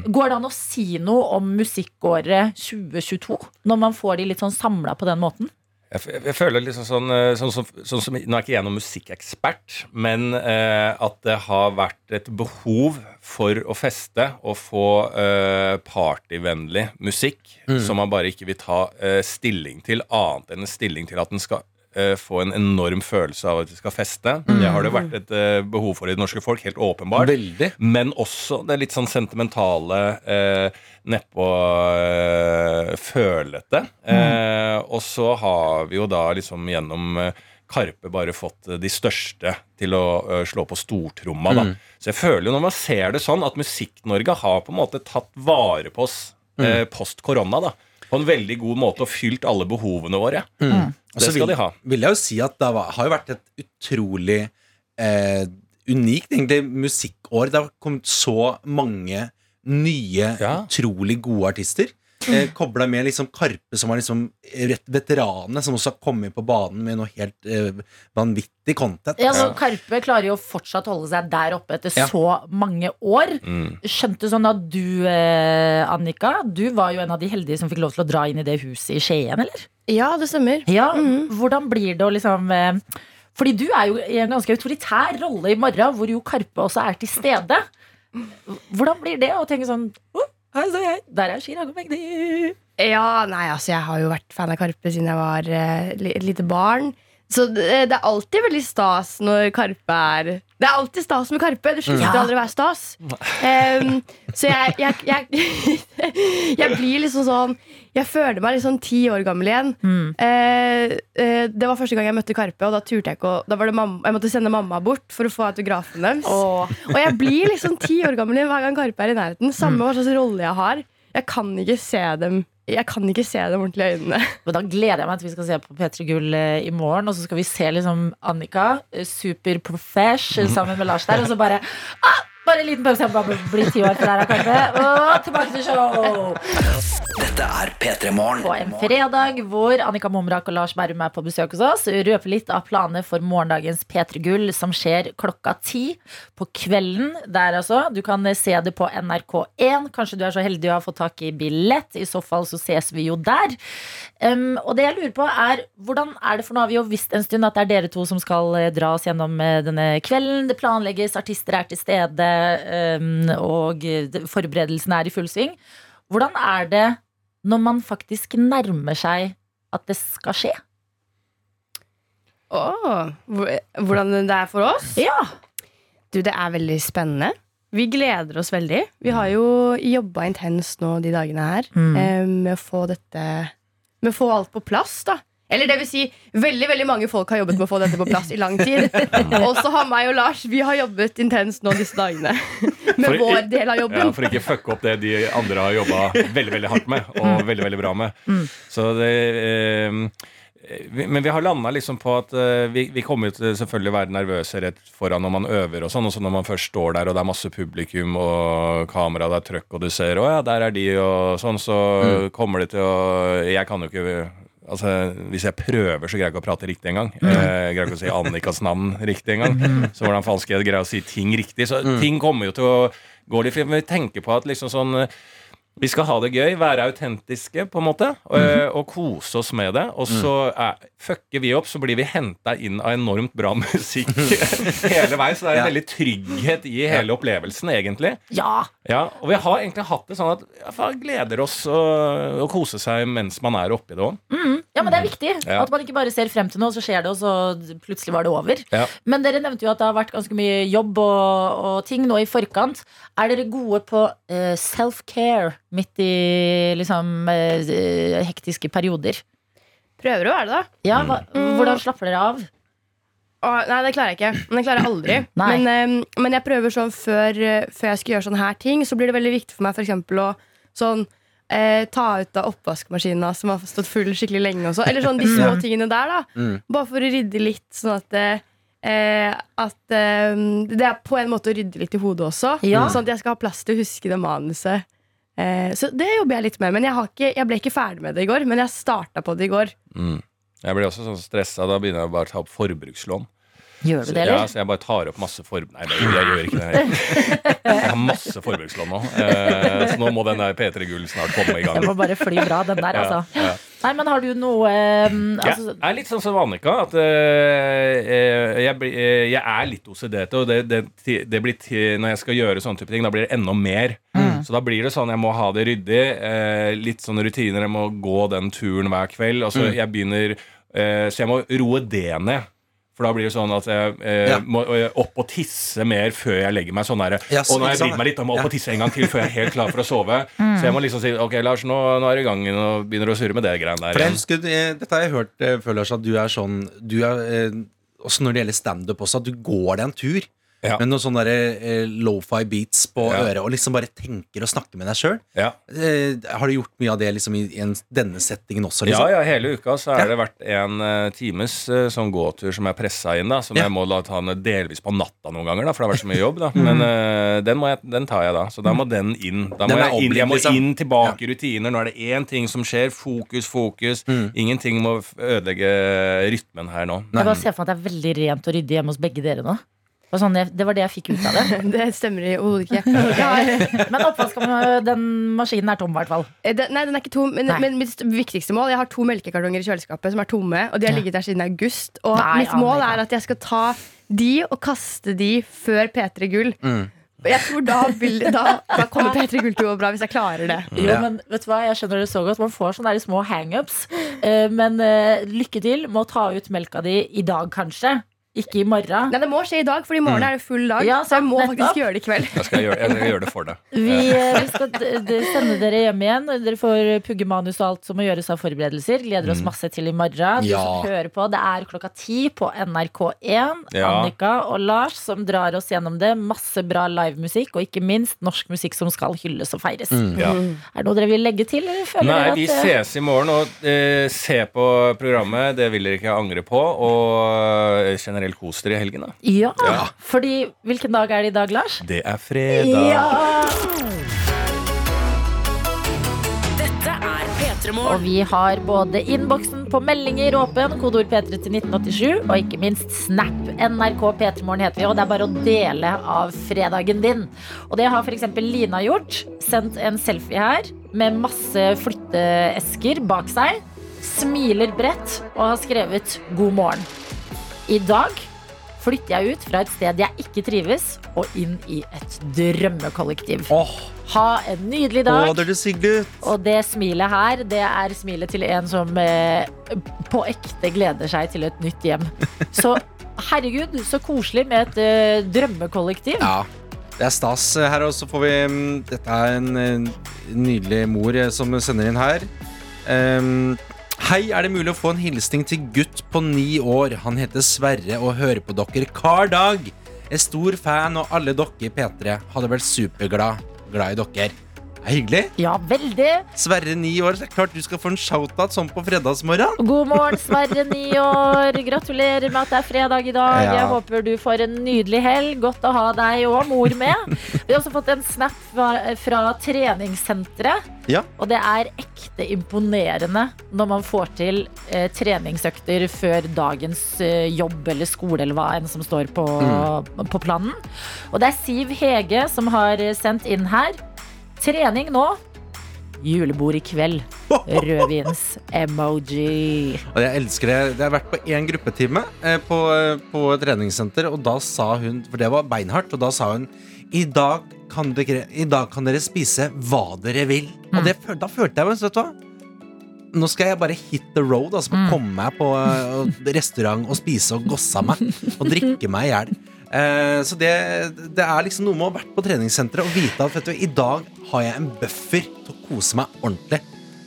Går det an å si noe om musikkåret 2022? Når man får de litt sånn samla på den måten? Jeg, jeg føler liksom sånn, eh, sånn, som- sånn som Nå er ikke jeg noen musikkekspert, men eh, at det har vært et behov for å feste og få eh, partyvennlig musikk som man bare ikke vil ta eh, stilling til, annet enn stilling til at den skal eh, få en enorm følelse av at vi skal feste. Det har det vært et uh, behov for i det norske folk, helt åpenbart. Veldig. Men også det litt sånn sentimentale, uh, nedpå uh, følete. Eh, og så har vi jo da liksom gjennom Karpe bare fått de største til å slå på stortromma. Da. Så jeg føler jo når man ser det sånn, at Musikk-Norge har på en måte tatt vare på oss eh, post korona. da på en veldig god måte og fylt alle behovene våre. Mm. Det skal vil, de ha. vil jeg jo si at det har jo vært et utrolig eh, unikt egentlig musikkår. Det har kommet så mange nye, Ja. utrolig gode artister. Eh, Kobla med liksom Karpe, som var liksom veteranene, som også har kommet på banen med noe helt eh, vanvittig content. Ja, så Karpe klarer jo fortsatt holde seg der oppe etter Ja. så mange år. Mm. Skjønte sånn at du, eh, Annika, du var jo en av de heldige som fikk lov til å dra inn i det huset i Skien, eller? Ja, det stemmer. Ja, mm. Hvordan blir det å liksom eh, Fordi du er jo i en ganske autoritær rolle i morgen, hvor jo Karpe også er til stede. Hvordan blir det å tenke sånn oh, Hei, så jeg. Der er Chirag Magdi. Ja, nei, altså Jeg har jo vært fan av Karpe siden jeg var eh, li- lite barn. Så det, det er alltid veldig stas når Karpe er Det er alltid stas med Karpe. Det slutter Ja. aldri å være stas. Um, så jeg, jeg, jeg, jeg blir liksom sånn Jeg føler meg liksom ti år gammel igjen. Mm. Uh, uh, det var første gang jeg møtte Karpe, og da turte jeg ikke å da var det mamma, Jeg måtte sende mamma bort for å få autografen deres. Oh. Og jeg blir liksom ti år gammel igjen hver gang Karpe er i nærheten. Samme hva slags rolle jeg har. Jeg kan ikke se dem Jeg kan ikke se dem ordentlig i øynene. Men da gleder jeg meg til vi skal se på P3 Gull eh, i morgen. Og så skal vi se liksom Annika, eh, super profesh, eh, sammen med Lars der. Og så bare ah, Bare en liten pause. Jeg må bare bli ti år, for der her, kanskje. Og tilbake til show! Dette er P3 Morgen. På en fredag hvor Annika Momrak og Lars Berrum er på besøk hos oss, røper litt av planene for morgendagens P3 Gull, som skjer klokka ti på kvelden. Der altså. Du kan se det på NRK1. Kanskje du er så heldig å ha fått tak i billett. I så fall så ses vi jo der. Um, og det jeg lurer på er, hvordan er det for nå har vi jo visst en stund at det er dere to som skal eh, dra oss gjennom eh, denne kvelden. Det planlegges, artister er til stede, um, og eh, forberedelsene er i full sving. Hvordan er det når man faktisk nærmer seg at det skal skje? Åh, oh, hvordan det er for oss? Ja, Du, det er veldig spennende. Vi gleder oss veldig. Vi har jo jobba intenst nå de dagene her Mm. med å få dette Med å få alt på plass, da. Eller det vil si, veldig veldig mange folk har jobbet med å få dette på plass i lang tid. Og så har meg og Lars Vi har jobbet intenst nå disse dagene med For- vår del av jobben. Ja, for ikke fucke opp det de andre har jobba veldig veldig hardt med. Og veldig veldig bra med. Mm. Så det eh, Men vi har landa liksom på at eh, vi, vi kommer til selvfølgelig være nervøse rett foran når man øver. Og sånn, og så når man først står der og det er masse publikum og kamera, det er trøkk, og du ser å ja, der er de, og sånn, så kommer det til å Jeg kan jo ikke Altså, Hvis jeg prøver, så greier jeg ikke å prate riktig engang. Jeg greier ikke å si Annikas navn riktig engang. Så hvordan faen skal jeg greie å si ting riktig? Så ting kommer jo til å gå litt Vi tenker på at liksom sånn vi skal ha det gøy, være autentiske, på en måte, og, eh, og kose oss med det. Og så er, fucker vi opp, så blir vi henta inn av enormt bra musikk hele veien. Så det er en Ja. veldig trygghet i hele opplevelsen, egentlig. ja. Ja, og vi har egentlig hatt det sånn at ja, gleder oss å, å kose seg mens man er oppi det òg. ja, men det er viktig. Ja. At man ikke bare ser frem til noe, så skjer det, og så plutselig var det over. Ja. Men dere nevnte jo at det har vært ganske mye jobb og, og ting nå i forkant. Er dere gode på uh, self-care midt i liksom eh, hektiske perioder? Prøver å være det, da. Ja, hva, Hvordan slapper dere av? Åh, nei, det klarer jeg ikke. Men det klarer jeg aldri. Men, eh, men jeg prøver sånn før, eh, før jeg skal gjøre sånne her ting, så blir det veldig viktig for meg for eksempel å sånn eh, ta ut av oppvaskmaskina som har stått full skikkelig lenge. Også. Eller sånn de små tingene der, da. Mm. Bare for å rydde litt, sånn at eh, eh, at eh, det er på en måte å rydde litt i hodet også. Ja. Sånn at jeg skal ha plass til å huske det manuset. Eh, så det jobber jeg litt med. Men jeg, har ikke, jeg ble ikke ferdig med det i går. Men jeg starta på det i går. Jeg blir også sånn stressa. Da begynner jeg bare å ta opp forbrukslån. Gjør du det, det, ja, eller? så jeg bare tar opp masse for... Nei, det, jeg gjør ikke det. Jeg har masse forbrukslån nå. Eh, så nå må den der P3 Gull snart komme i gang. Det må bare fly bra, den der, altså. ja. Nei, men har du noe eh, altså, jeg er litt sånn som Annika. At eh, eh, jeg, jeg er litt OCD-ete. og det, det, det blir til, når jeg skal gjøre sånne type ting, da blir det enda mer. Mm. Så da blir det sånn jeg må ha det ryddig. Eh, litt sånne rutiner. Jeg må gå den turen hver kveld. Altså, Mm. jeg begynner eh, Så jeg må roe det ned. For da blir det sånn at jeg eh, Ja. må opp og tisse mer før jeg legger meg. Sånn der, Yes, og når jeg vridd meg litt, da må jeg opp og tisse en gang til før jeg er helt klar for å sove. Mm. Så jeg må liksom si ok, Lars, nå, nå er du i gang og begynner å surre med det greiene der. For jeg husker, eh, Dette har jeg hørt eh, før, Lars, at du er sånn du er, eh, Også når det gjelder standup også, at du går deg en tur. Ja. Med noen sånne eh, lo-fi beats på Ja. øret, og liksom bare tenker og snakker med deg sjøl. Ja. Eh, har du gjort mye av det liksom, i, i en, denne settingen også? Ja, Liksom? ja, hele uka så har det vært en uh, times uh, sånn gåtur som jeg pressa inn, da. Som Ja. jeg må la ta ned delvis på natta noen ganger, da, for det har vært så mye jobb. da Men uh, den, må jeg, den tar jeg da. Så da må den inn. Da må jeg, inn, jeg må liksom. inn tilbake i rutiner. Nå er det én ting som skjer. Fokus, fokus. Ingenting må ødelegge rytmen her nå. Jeg bare ser for meg at det er veldig rent og ryddig hjemme hos begge dere nå. Det var, sånn, jeg- det var det jeg fikk ut av det. Det stemmer i overhodet ikke. Okay. Men oppvask, den maskinen er tom, i hvert fall. Eh, Den, nei, den er ikke tom, men, men mitt viktigste mål Jeg har to melkekartonger i kjøleskapet som er tomme, og de har ligget der siden august. Og Nei, mitt mål er at jeg skal ta de og kaste de før P3 Gull. Mm. Jeg tror da, vil, da, da kommer P3 Gull til å gå bra, hvis jeg klarer det. Jo, men vet du hva, jeg skjønner det så godt. Man får sånne små hangups. Eh, men eh, lykke til med å ta ut melka di i dag, kanskje. Ikke i morgen. Nei, Det må skje i dag, for i morgen er det full dag. Ja, så jeg må nettopp. faktisk gjøre det i kveld. Jeg skal gjøre, jeg skal gjøre det for deg. Vi, eh, vi skal sende dere hjem igjen. Dere får pugge manus og alt som må gjøres av forberedelser. Gleder oss masse til i morgen. Du Ja. som hører på, det er klokka ti på NRK1. Ja. Annika og Lars som drar oss gjennom det. Masse bra livemusikk, og ikke minst norsk musikk som skal hylles og feires. Ja. Er det noe dere vil legge til? Eller føler Nei, vi eh, ses i morgen og uh, se på programmet. Det vil dere ikke angre på. Og eh, generelt kos dere i helgen, da. Ja, Ja. fordi Hvilken dag er det i dag, Lars? Det er fredag. Ja! Dette P3morgen. Og vi har både innboksen på meldinger åpen, kodeord P3 til 1987, og ikke minst Snap. NRK P3morgen heter vi, og det er bare å dele av fredagen din. Og det har f.eks. Lina gjort. Sendt en selfie her med masse flytteesker bak seg. Smiler bredt og har skrevet 'God morgen'. I dag flytter jeg ut fra et sted jeg ikke trives, og inn i et drømmekollektiv. Oh. Ha en nydelig dag. Oh, det det. Og det smilet her, det er smilet til en som eh, på ekte gleder seg til et nytt hjem. Så herregud, så koselig med et eh, drømmekollektiv. Ja, det er stas her, og så får vi mm, Dette er en en nydelig mor eh, som sender inn her. Ehm, Hei, er det mulig å få en hilsning til gutt på ni år? Han heter Sverre og hører på dere hver dag. Er stor fan, og alle dere i P3 hadde vært superglad glad i dere. Det hyggelig. Ja, veldig. Sverre, ni år, så det er klart du skal få en shout-out sånn på fredagsmorgen. God morgen, Sverre, ni år. Gratulerer med at det er fredag i dag. Ja. Jeg håper du får en nydelig helg. Godt å ha deg og mor med. Vi har også fått en snap fra, fra treningssenteret. Ja. Og det er ekte imponerende når man får til eh, treningsøkter før dagens eh, jobb eller skole eller hva enn som står på, på planen. Og det er Siv Hege som har eh, sendt inn her. Trening nå. Julebord i kveld. Rødvins-emoji. Og jeg elsker det. Jeg har vært på én gruppetime eh, på, eh, på et treningssenter, og da sa hun For det var beinhardt, og da sa hun i dag kan dere, i dag kan dere spise hva dere vil. Og det, da følte jeg meg, vet du hva Nå skal jeg bare hit the road. Altså Komme meg på eh, restaurant og spise og gosse meg. Og drikke meg i hjel. Eh, så det, det er liksom noe med å ha vært på treningssenteret og vite at du, i dag har jeg en buffer til å kose meg ordentlig.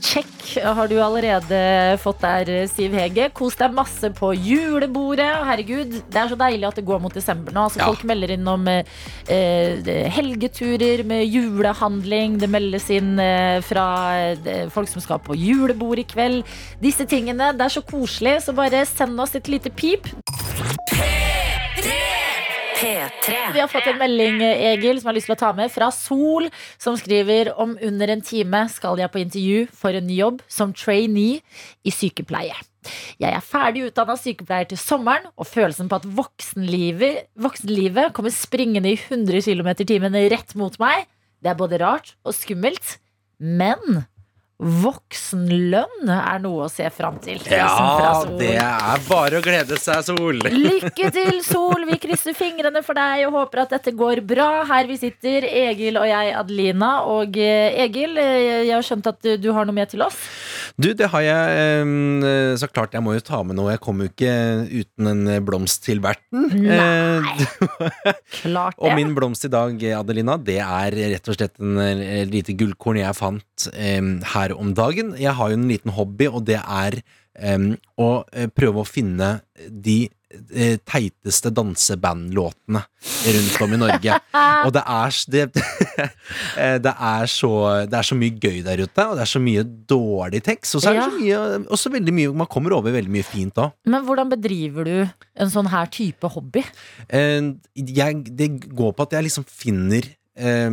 Check har du allerede fått der, Siv Hege. Kos deg masse på julebordet. Herregud, det er så deilig at det går mot desember nå. Altså, Ja. Folk melder inn om eh, eh, helgeturer med julehandling. Det meldes inn eh, fra eh, folk som skal på julebord i kveld. Disse tingene. Det er så koselig, så bare send oss et lite pip. P3. Vi har fått en melding, Egil, som har lyst til å ta med fra Sol, som skriver om under en time skal jeg på intervju for en ny jobb som trainee i sykepleie. Jeg er ferdig utdanna sykepleier til sommeren, og følelsen på at voksenlivet, voksenlivet kommer springende i 100 km i timen rett mot meg, det er både rart og skummelt. Men voksenlønn er noe å se fram til. Ja, det er bare å glede seg, Sol. Lykke til, Sol! Vi krysser fingrene for deg og håper at dette går bra. Her vi sitter, Egil og jeg, Adelina. Og eh, Egil, eh, jeg har skjønt at du- du har noe med til oss? Du, det har jeg eh, Så klart, jeg må jo ta med noe. Jeg kommer jo ikke uten en blomst til verten. Nei. klart det. og min blomst i dag, Adelina, det er rett og slett en eh, lite gullkorn jeg fant eh, her om dagen. Jeg har jo en liten hobby, og det er eh, å eh, prøve å finne de eh, teiteste dansebandlåtene rundt om i Norge. Og det er, det, eh, det, er så, det er så mye gøy der ute, og det er så mye dårlig tekst. Og så er det så mye, også veldig mye Man kommer over veldig mye fint òg. Men hvordan bedriver du en sånn her type hobby? Eh, jeg, det går på at jeg liksom finner eh,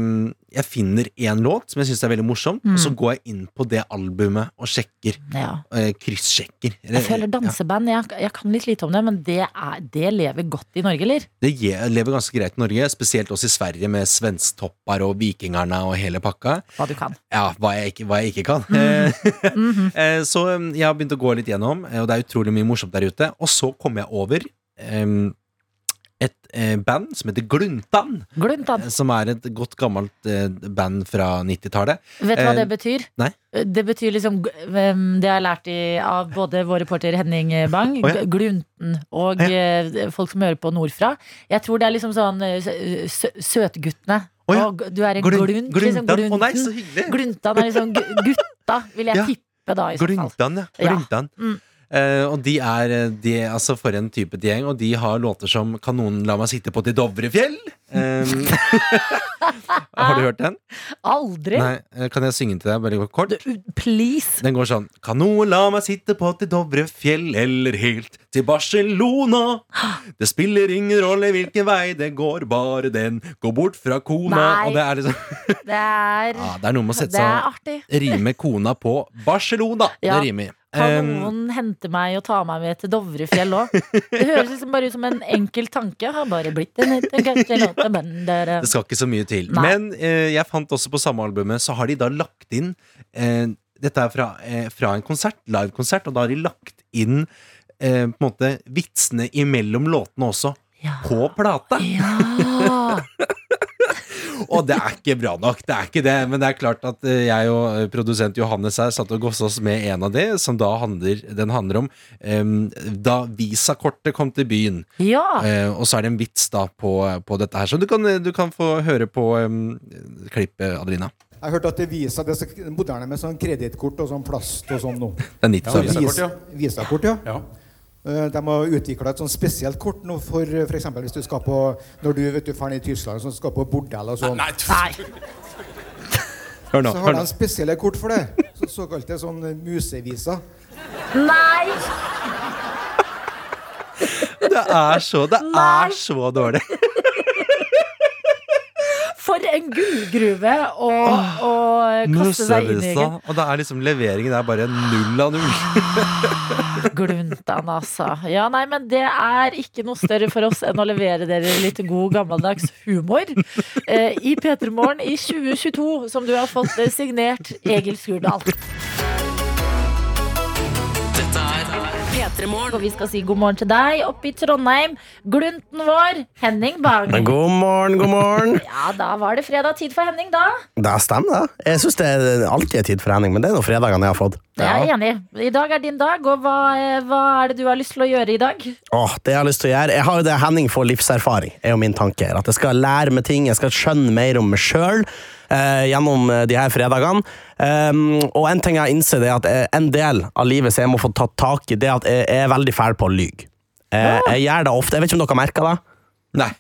Jeg finner én låt som jeg syns er veldig morsom, og så går jeg inn på det albumet og sjekker. Ja. Uh, Kryssjekker. Jeg føler danseband, jeg, jeg kan litt lite om det, men det, er, det lever godt i Norge, eller? Det lever ganske greit i Norge, spesielt også i Sverige med Svensktoppar og Vikingerne og hele pakka. Hva du kan. Ja, hva jeg ikke, hva jeg ikke kan. Eh, så um, jeg har begynt å gå litt gjennom, eh, og det er utrolig mye morsomt der ute. Og så kommer jeg over eh, et eh, band som heter Gluntan. Gluntan. eh, Som er et godt gammelt eh, band fra 90-tallet. Vet du hva Eh, det betyr? nei. Det betyr liksom Det har jeg lært i, av både vår reporter Henning Bang, oh, ja. Glunten og eh, folk som hører på nordfra. Jeg tror det er liksom sånn eh, sø- sø- Søtguttene. Oh, ja. Og du er en glunt. glunt. Liksom, Gluntan. Oh, nei, så hyggelig! Gluntan er liksom gutta, vil jeg Ja. tippe da, i så fall. Gluntan, ja. Ja. Gluntan. Mm. Eh, og de er, eh, de, altså for en type gjeng, og de har låter som 'Kan noen la meg sitte på til Dovrefjell'? Um, har du hørt den? Aldri. Nei, Kan jeg synge til deg veldig kort? Please. Den går sånn Kan noen la meg sitte på til Dovrefjell eller helt til Barcelona? Det spiller ingen rolle hvilken vei det går, bare den går bort fra kona. Nei. Det er liksom Det er, ja, Det er noe med å sette seg og Rime kona på Barcelona. Ja. Det rimer. Kan noen hente meg og ta meg med til Dovrefjell òg? Det høres liksom bare ut som en enkel tanke. Har bare blitt en Det skal ikke så mye til. Nei. Men eh, jeg fant også på samme albumet, så har de da lagt inn eh, Dette er fra, eh, fra en konsert, livekonsert, og da har de lagt inn eh, på en måte vitsene imellom låtene også. På plata! Ja. Og det er ikke bra nok, det er ikke det. Men det er klart at eh, jeg og eh, produsent Johannes her satt og gossa oss med en av de, som da handler, den handler om um, da visakortet kom til byen. ja. Uh, og så er det en vits da på, på dette her, så du kan, du kan få høre på um, klippet, Adelina. Jeg har hørt at det Visa det er så moderne med sånn kredittkort og sånn plast og sånn nå. Det er 90 Så. Visakort, ja. Visakort, ja. Eh, De har utvikla et sånn spesielt kort nå for f.eks. hvis du skal på Når du vet du drar ned i Tyskland og skal på bordell og sånn. Hør nå. Så har de spesielle kort for det. Så, såkalte sånn museviser. musevisa. Nei! Det er så, det er så dårlig. For en gullgruve å, å kaste seg inn i. Musevisa. Og da er liksom leveringen er bare null av null. Gluntan, altså. Ja, nei, men det er ikke noe større for oss enn å levere dere litt god gammeldags humor eh, i P3 Morgen i 2022, som du har fått eh, signert Egil Skurdal. Dette er P3 Morgen. Og vi skal si god morgen til deg oppe i Trondheim. Glunten vår, Henning Bang. God morgen, god morgen. Ja, da var det fredag. Tid for Henning, da. Det stemmer, det. Jeg syns det er alltid er tid for Henning, men det er nå fredagene jeg har fått. Jeg er enig i. Dag er din dag, og hva, eh, hva er det du har lyst til å gjøre i dag? Åh, det jeg har lyst til å gjøre Jeg har jo det Henning får livserfaring, er jo min tanke. At jeg skal lære meg ting, jeg skal skjønne mer om meg sjøl. Eh, gjennom eh, de her fredagene. Um, og en ting jeg har innsett, er at eh, en del av livet som jeg må få tatt tak i, det er at jeg jeg er veldig fæl på å lyge. Eh, jeg gjør det ofte. Jeg vet ikke om dere har merka det? Nei.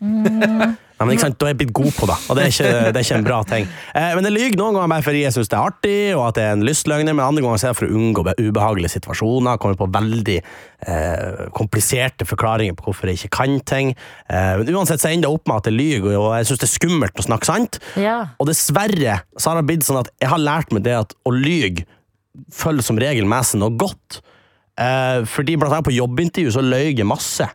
Ja, men ikke sant, Da er jeg blitt god på det, og det er ikke, det er ikke en bra ting. Eh, men jeg lyver noen ganger bare fordi jeg syns det er artig, og at det er en lystløgner, men andre ganger så er det for å unngå ubehagelige situasjoner. Kommer på veldig eh, kompliserte forklaringer på hvorfor jeg ikke kan ting. Eh, men uansett så ender det opp med at jeg lyver, og jeg syns det er skummelt å snakke sant. Ja. Og dessverre så har det blitt sånn at jeg har lært meg det at å lyge følger som regel med seg noe godt. Eh, fordi blant annet på jobbintervju så løy jeg masse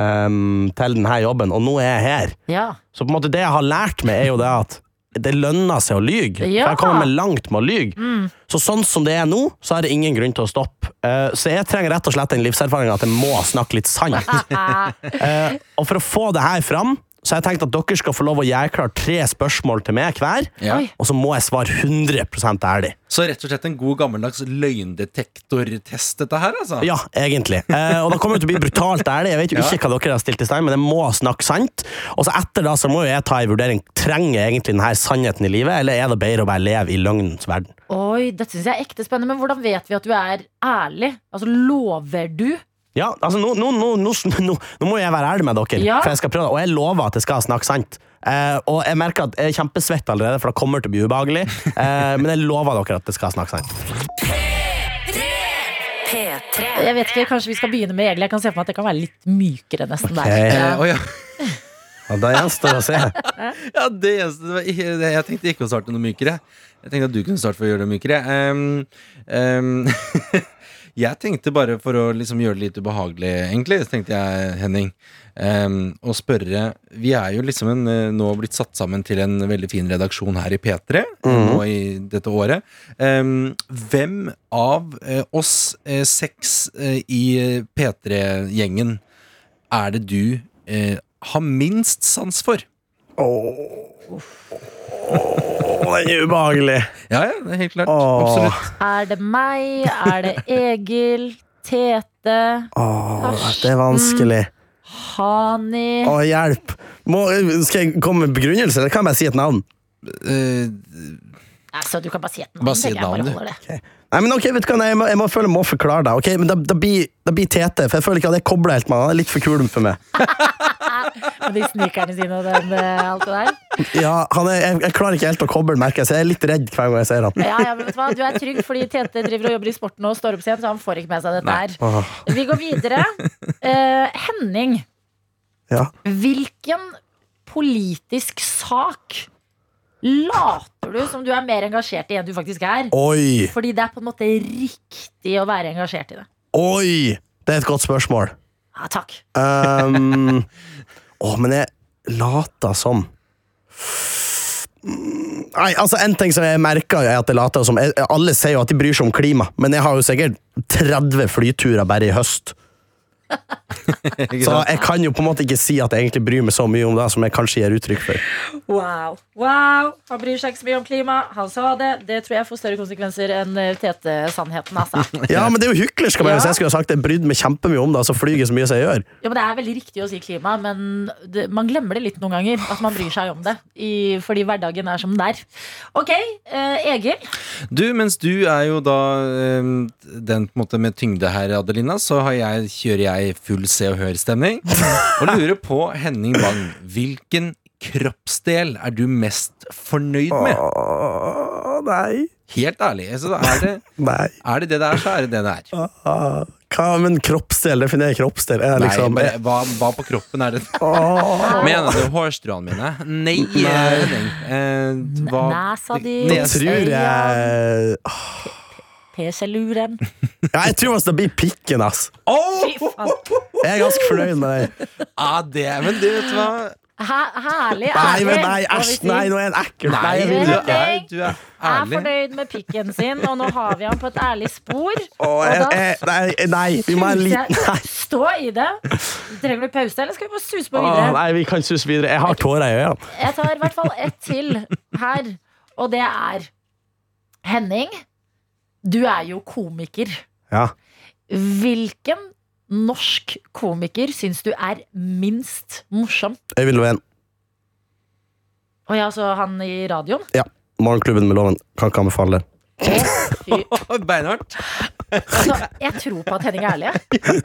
ehm, til denne jobben, og nå er jeg her. Ja. Så på en måte det jeg har lært meg, er jo det at det lønner seg å lyge. Ja. For jeg kommer meg langt med å lyge. Mm. Så sånn som det er nå, så er det ingen grunn til å stoppe. Uh, så jeg trenger rett og slett den livserfaringa at jeg må snakke litt sant. uh, og for å få det her fram, så jeg tenkte at dere skal få lov å gjøre klart tre spørsmål til meg hver. Ja. Og så må jeg svare 100% ærlig. Så rett og slett en god gammeldags løgndetektortest, dette her, altså? Ja, egentlig. Eh, og det kommer til å bli brutalt ærlig. Jeg vet jo Ja. ikke hva dere har stilt i stand, men jeg må snakke sant. Og så etter da så må jo jeg ta en vurdering. Trenger jeg egentlig denne sannheten i livet, eller er det bedre å bare leve i løgnens verden? Oi, dette syns jeg er ekte spennende. Men hvordan vet vi at du er ærlig? Altså, Lover du? Ja, altså nå, nå, nå, nå, nå, nå må jeg være ærlig med dere, Ja. for jeg skal prøve, og jeg lover at jeg skal snakke sant. Eh, og jeg merker at jeg er kjempesvett allerede, for det kommer til å bli ubehagelig. Eh, men jeg lover dere at jeg skal snakke sant. P3. Jeg vet ikke, Kanskje vi skal begynne med Egil. Jeg kan se for meg at det kan være litt mykere nesten der. Ok. Ja. Oh, ja. ja. Og det gjenstår å se. ja, det det, Jeg tenkte ikke å starte noe mykere. Jeg tenkte at du kunne starte for å gjøre det mykere. Um, ehm, jeg tenkte bare for å liksom gjøre det litt ubehagelig, egentlig, så tenkte jeg, Henning, um, å spørre Vi er jo liksom en, eh, nå blitt satt sammen til en veldig fin redaksjon her i P3 eh, nå i dette året. Um, hvem av uh, oss uh, seks uh, i eh, P3-gjengen er det du har minst sans for? Åh, den er ubehagelig. Ja, ja, det er helt klart. Åh. Absolutt. Er det meg? Er det Egil? Tete? Åh, det er vanskelig. Hani? Å, hjelp! Må, skal jeg komme med begrunnelse, eller kan jeg bare si et navn? Eh, Altså, du kan bare si et navn. Bare si et tenker jeg, navn, du. holder det. Nei, men ok, vet du hva, nei, jeg, må, jeg må føle jeg må forklare deg. Ok, men da, da, blir, da blir Tete, for jeg føler ikke at jeg kobler helt med han. Han er litt for kul for meg. Med de snikerne sine og den, eh, alt det der. Ja, han er, jeg, jeg klarer ikke helt å koble, merker jeg, så jeg er litt redd hver gang jeg ser han. Ja, ja, men vet Du hva? Du er trygg fordi Tete driver og jobber i sporten og står opp sent, så han får ikke med seg dette her. Vi går videre. Uh, Henning, ja. hvilken politisk sak later du som du er mer engasjert i enn du faktisk er? Oi, Fordi det er på en måte riktig å være engasjert i det. oi! Det er et godt spørsmål. Ja, takk. Um, å, men jeg later som Nei, altså En ting som jeg merker, er at jeg later som Alle sier jo at de bryr seg om klima, men jeg har jo sikkert 30 flyturer bare i høst. Så jeg kan jo på en måte ikke si at jeg egentlig bryr meg så mye om det som jeg kanskje gir uttrykk for. Wow. wow. Han bryr seg ikke så mye om klima. Han sa det. Det tror jeg får større konsekvenser enn eh, Tete-sannheten, altså. Ja, men det er jo hyklersk av meg hvis jeg skulle ha sagt jeg brydde meg kjempemye om det, så flyr jeg så mye som jeg gjør. Ja, men Det er veldig riktig å si klima, men det, man glemmer det litt noen ganger. At man bryr seg om det. I, fordi hverdagen er som den er. Ok, eh, Egil. Du, mens du er jo da eh, den på en måte med tyngde her, Adelina, så har jeg, kjører jeg full Se og Hør-stemning. Og lurer på, Henning Bang, hvilken kroppsdel er du mest fornøyd med? Åh, nei. Helt ærlig. Altså, er, det, Nei. er det det det er, så er det det det er. Ah, Hva, men kroppsdel? Definer kroppsdel. Er det Nei, liksom, bare, hva, hva på kroppen er det? Åh. Mener du hårstråene mine? Nei, nei. Henning. Eh, hva Nesa di. Nå tror jeg PC-luren. Ja, jeg tror det blir pikken, ass. Oh! Jeg er ganske fornøyd med deg. Ja, det, men du vet hva Her, herlig. Nei, ærlig, men nei, æsj, nei, nå er han ekkel. Nei, du er, du er Er fornøyd med pikken sin, og nå har vi han på et ærlig spor. Åh, Og jeg, da jeg, nei, nei, vi må ha en liten Stå i det. Trenger du pause, eller skal vi bare suse på Åh, nei, vi kan suse videre. Jeg har tårer i øynene. Jeg tar i hvert fall ett til her, og det er Henning. Du er jo komiker. Ja. Hvilken norsk komiker syns du er minst morsom? Øyvind Loven. Og ja, så han i radioen? Ja. Morgenklubben med Loven. Kan ikke anbefale det. Beinhardt. Altså, jeg tror på at Henning er ærlig. jeg.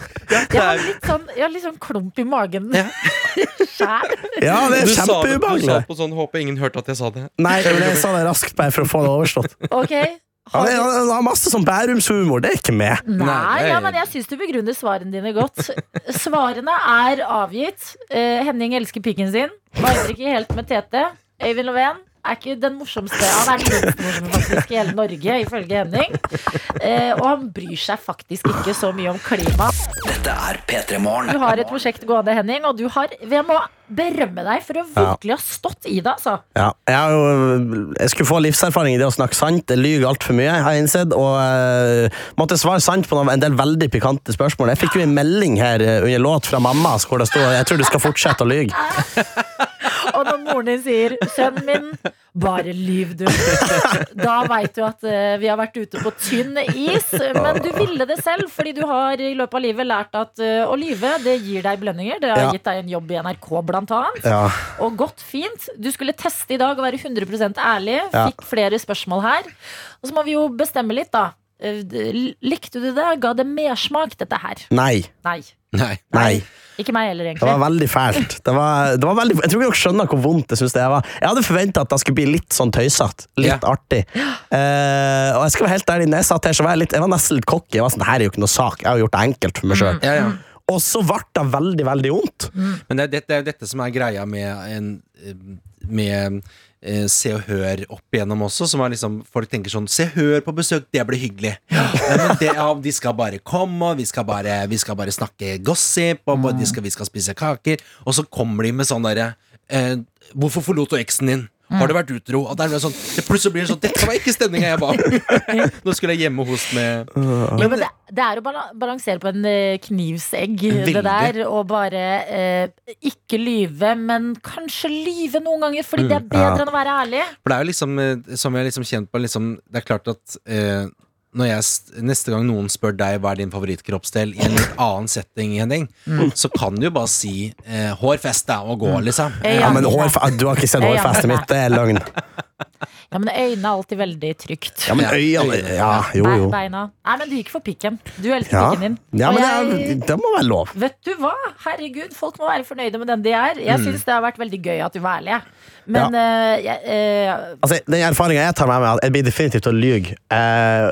Har litt sånn, jeg har litt sånn klump i magen sjæl. Ja, det er Du sa det- Du sa kjempeubehagelig. på sånn Håper ingen hørte at jeg sa det. Nei, jeg sa det raskt bare for å få det overstått. Ok, Han, har er, du... han har masse sånn Bærumshumor. Det er ikke med. Nei, Nei, er- ja, men jeg syns du begrunner svarene dine godt. Svarene er avgitt. Eh, Henning elsker pikken sin. Viber ikke helt med Tete. Øyvind Loven er ikke den morsomste Han er den morsomste faktisk i hele Norge, ifølge Henning. Eh, og han bryr seg faktisk ikke så mye om klima. Dette er P3 Du har et prosjekt gående, Henning, og du har hvem må berømme deg for å virkelig ha stått i det, altså. Ja, jeg, jo, jeg skulle få livserfaring i det å snakke sant. Jeg lyver altfor mye, har jeg innsett. Og uh, måtte svare sant på en del veldig pikante spørsmål. Jeg fikk jo en melding her eh, under låt fra mamma hvor det stod 'Jeg tror du skal fortsette å lyge'. Og når moren din sier 'sønnen min, bare lyv du', da veit du at uh, vi har vært ute på tynn is. Men du ville det selv, fordi du har i løpet av livet lært at uh, å lyve, det gir deg belønninger. Det har Ja. gitt deg en jobb i NRK, blant annet. Ja. Og gått fint. Du skulle teste i dag og være 100 ærlig. Ja. Fikk flere spørsmål her. Og så må vi jo bestemme litt, da. Eh, Likte du det? Ga det mersmak, dette her? Nei. Nei. Nei. Nei. Ikke meg heller, Det egentlig. var veldig fælt. Det var, det var veldig, jeg tror ikke dere skjønner hvor vondt jeg synes det var. Jeg hadde forventa at det skulle bli litt sånn tøysete. Litt Ja. artig. Uh, og jeg skal være helt ærlig, når jeg satt her, så var jeg, litt, jeg var nesten litt cocky. Jeg var sånn, det her er jo ikke noe sak. Jeg har gjort det enkelt for meg sjøl. Ja, ja. Og så ble det veldig, veldig vondt. Men det er, det, det er dette som er greia med, en, med eh, Se og Hør opp igjennom også. Som er liksom, folk tenker sånn Se og Hør på besøk, det blir hyggelig. Ja, men det, ja, de skal bare komme, og vi skal bare, vi skal bare snakke gossip, og de skal, vi skal spise kaker. Og så kommer de med sånn derre eh, Hvorfor forlot du eksen din? Har du vært utro? Og der ble sånn, det plutselig blir det sånn Dette var ikke stemninga jeg ba! Nå skulle jeg hjemme hos med Jo, men det, det er å balansere på en eh, knivsegg, Veldig. det der. Og bare eh, ikke lyve, men kanskje lyve noen ganger, fordi det er bedre Ja. enn å være ærlig. For det er jo liksom, eh, som jeg har liksom kjent på liksom, Det er klart at eh, jeg, Neste gang noen spør deg hva er din favorittkroppsdel i en litt annen setting, Henning, så kan du jo bare si eh, hårfeste og gå, liksom. Eh, Ja, men hårfe- du har ikke sett Ja. hårfestet mitt, det er løgn. Ja, men øynene er alltid veldig trygt. Ja, men øynene Ja, jo, jo. Beina. Nei, men du gikk for pikken. Du elsker Ja, pikken din. ja men jeg- det, det må være lov. Vet du hva? Herregud, folk må være fornøyde med den de er. Jeg Mm. syns det har vært veldig gøy at du var ærlig. Men Men uh, jeg, uh, Altså, den erfaringa jeg tar med meg, er at jeg blir definitivt å lyge. Eh,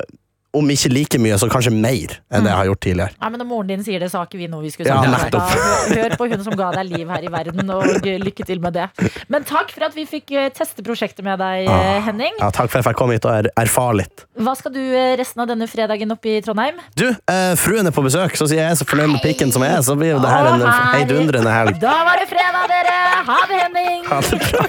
om ikke like mye, så kanskje mer enn det jeg har gjort tidligere. Nei, men Når moren din sier det, så har ikke vi noe vi skulle sagt. Ja, nettopp. hør, på hun som ga deg liv her i verden, og lykke til med det. Men takk for at vi fikk eh, teste prosjektet med deg, eh, Ah. Henning. Ja, takk for at jeg fikk komme hit og er, erfare litt. Hva skal du eh, resten av denne fredagen oppe i Trondheim? Du, eh, fruen er på besøk, så sier jeg er så fornøyd med pikken som jeg er, så blir jo det her en heidundrende helg. Da var det fredag, dere! Ha det, Henning! Ha det bra.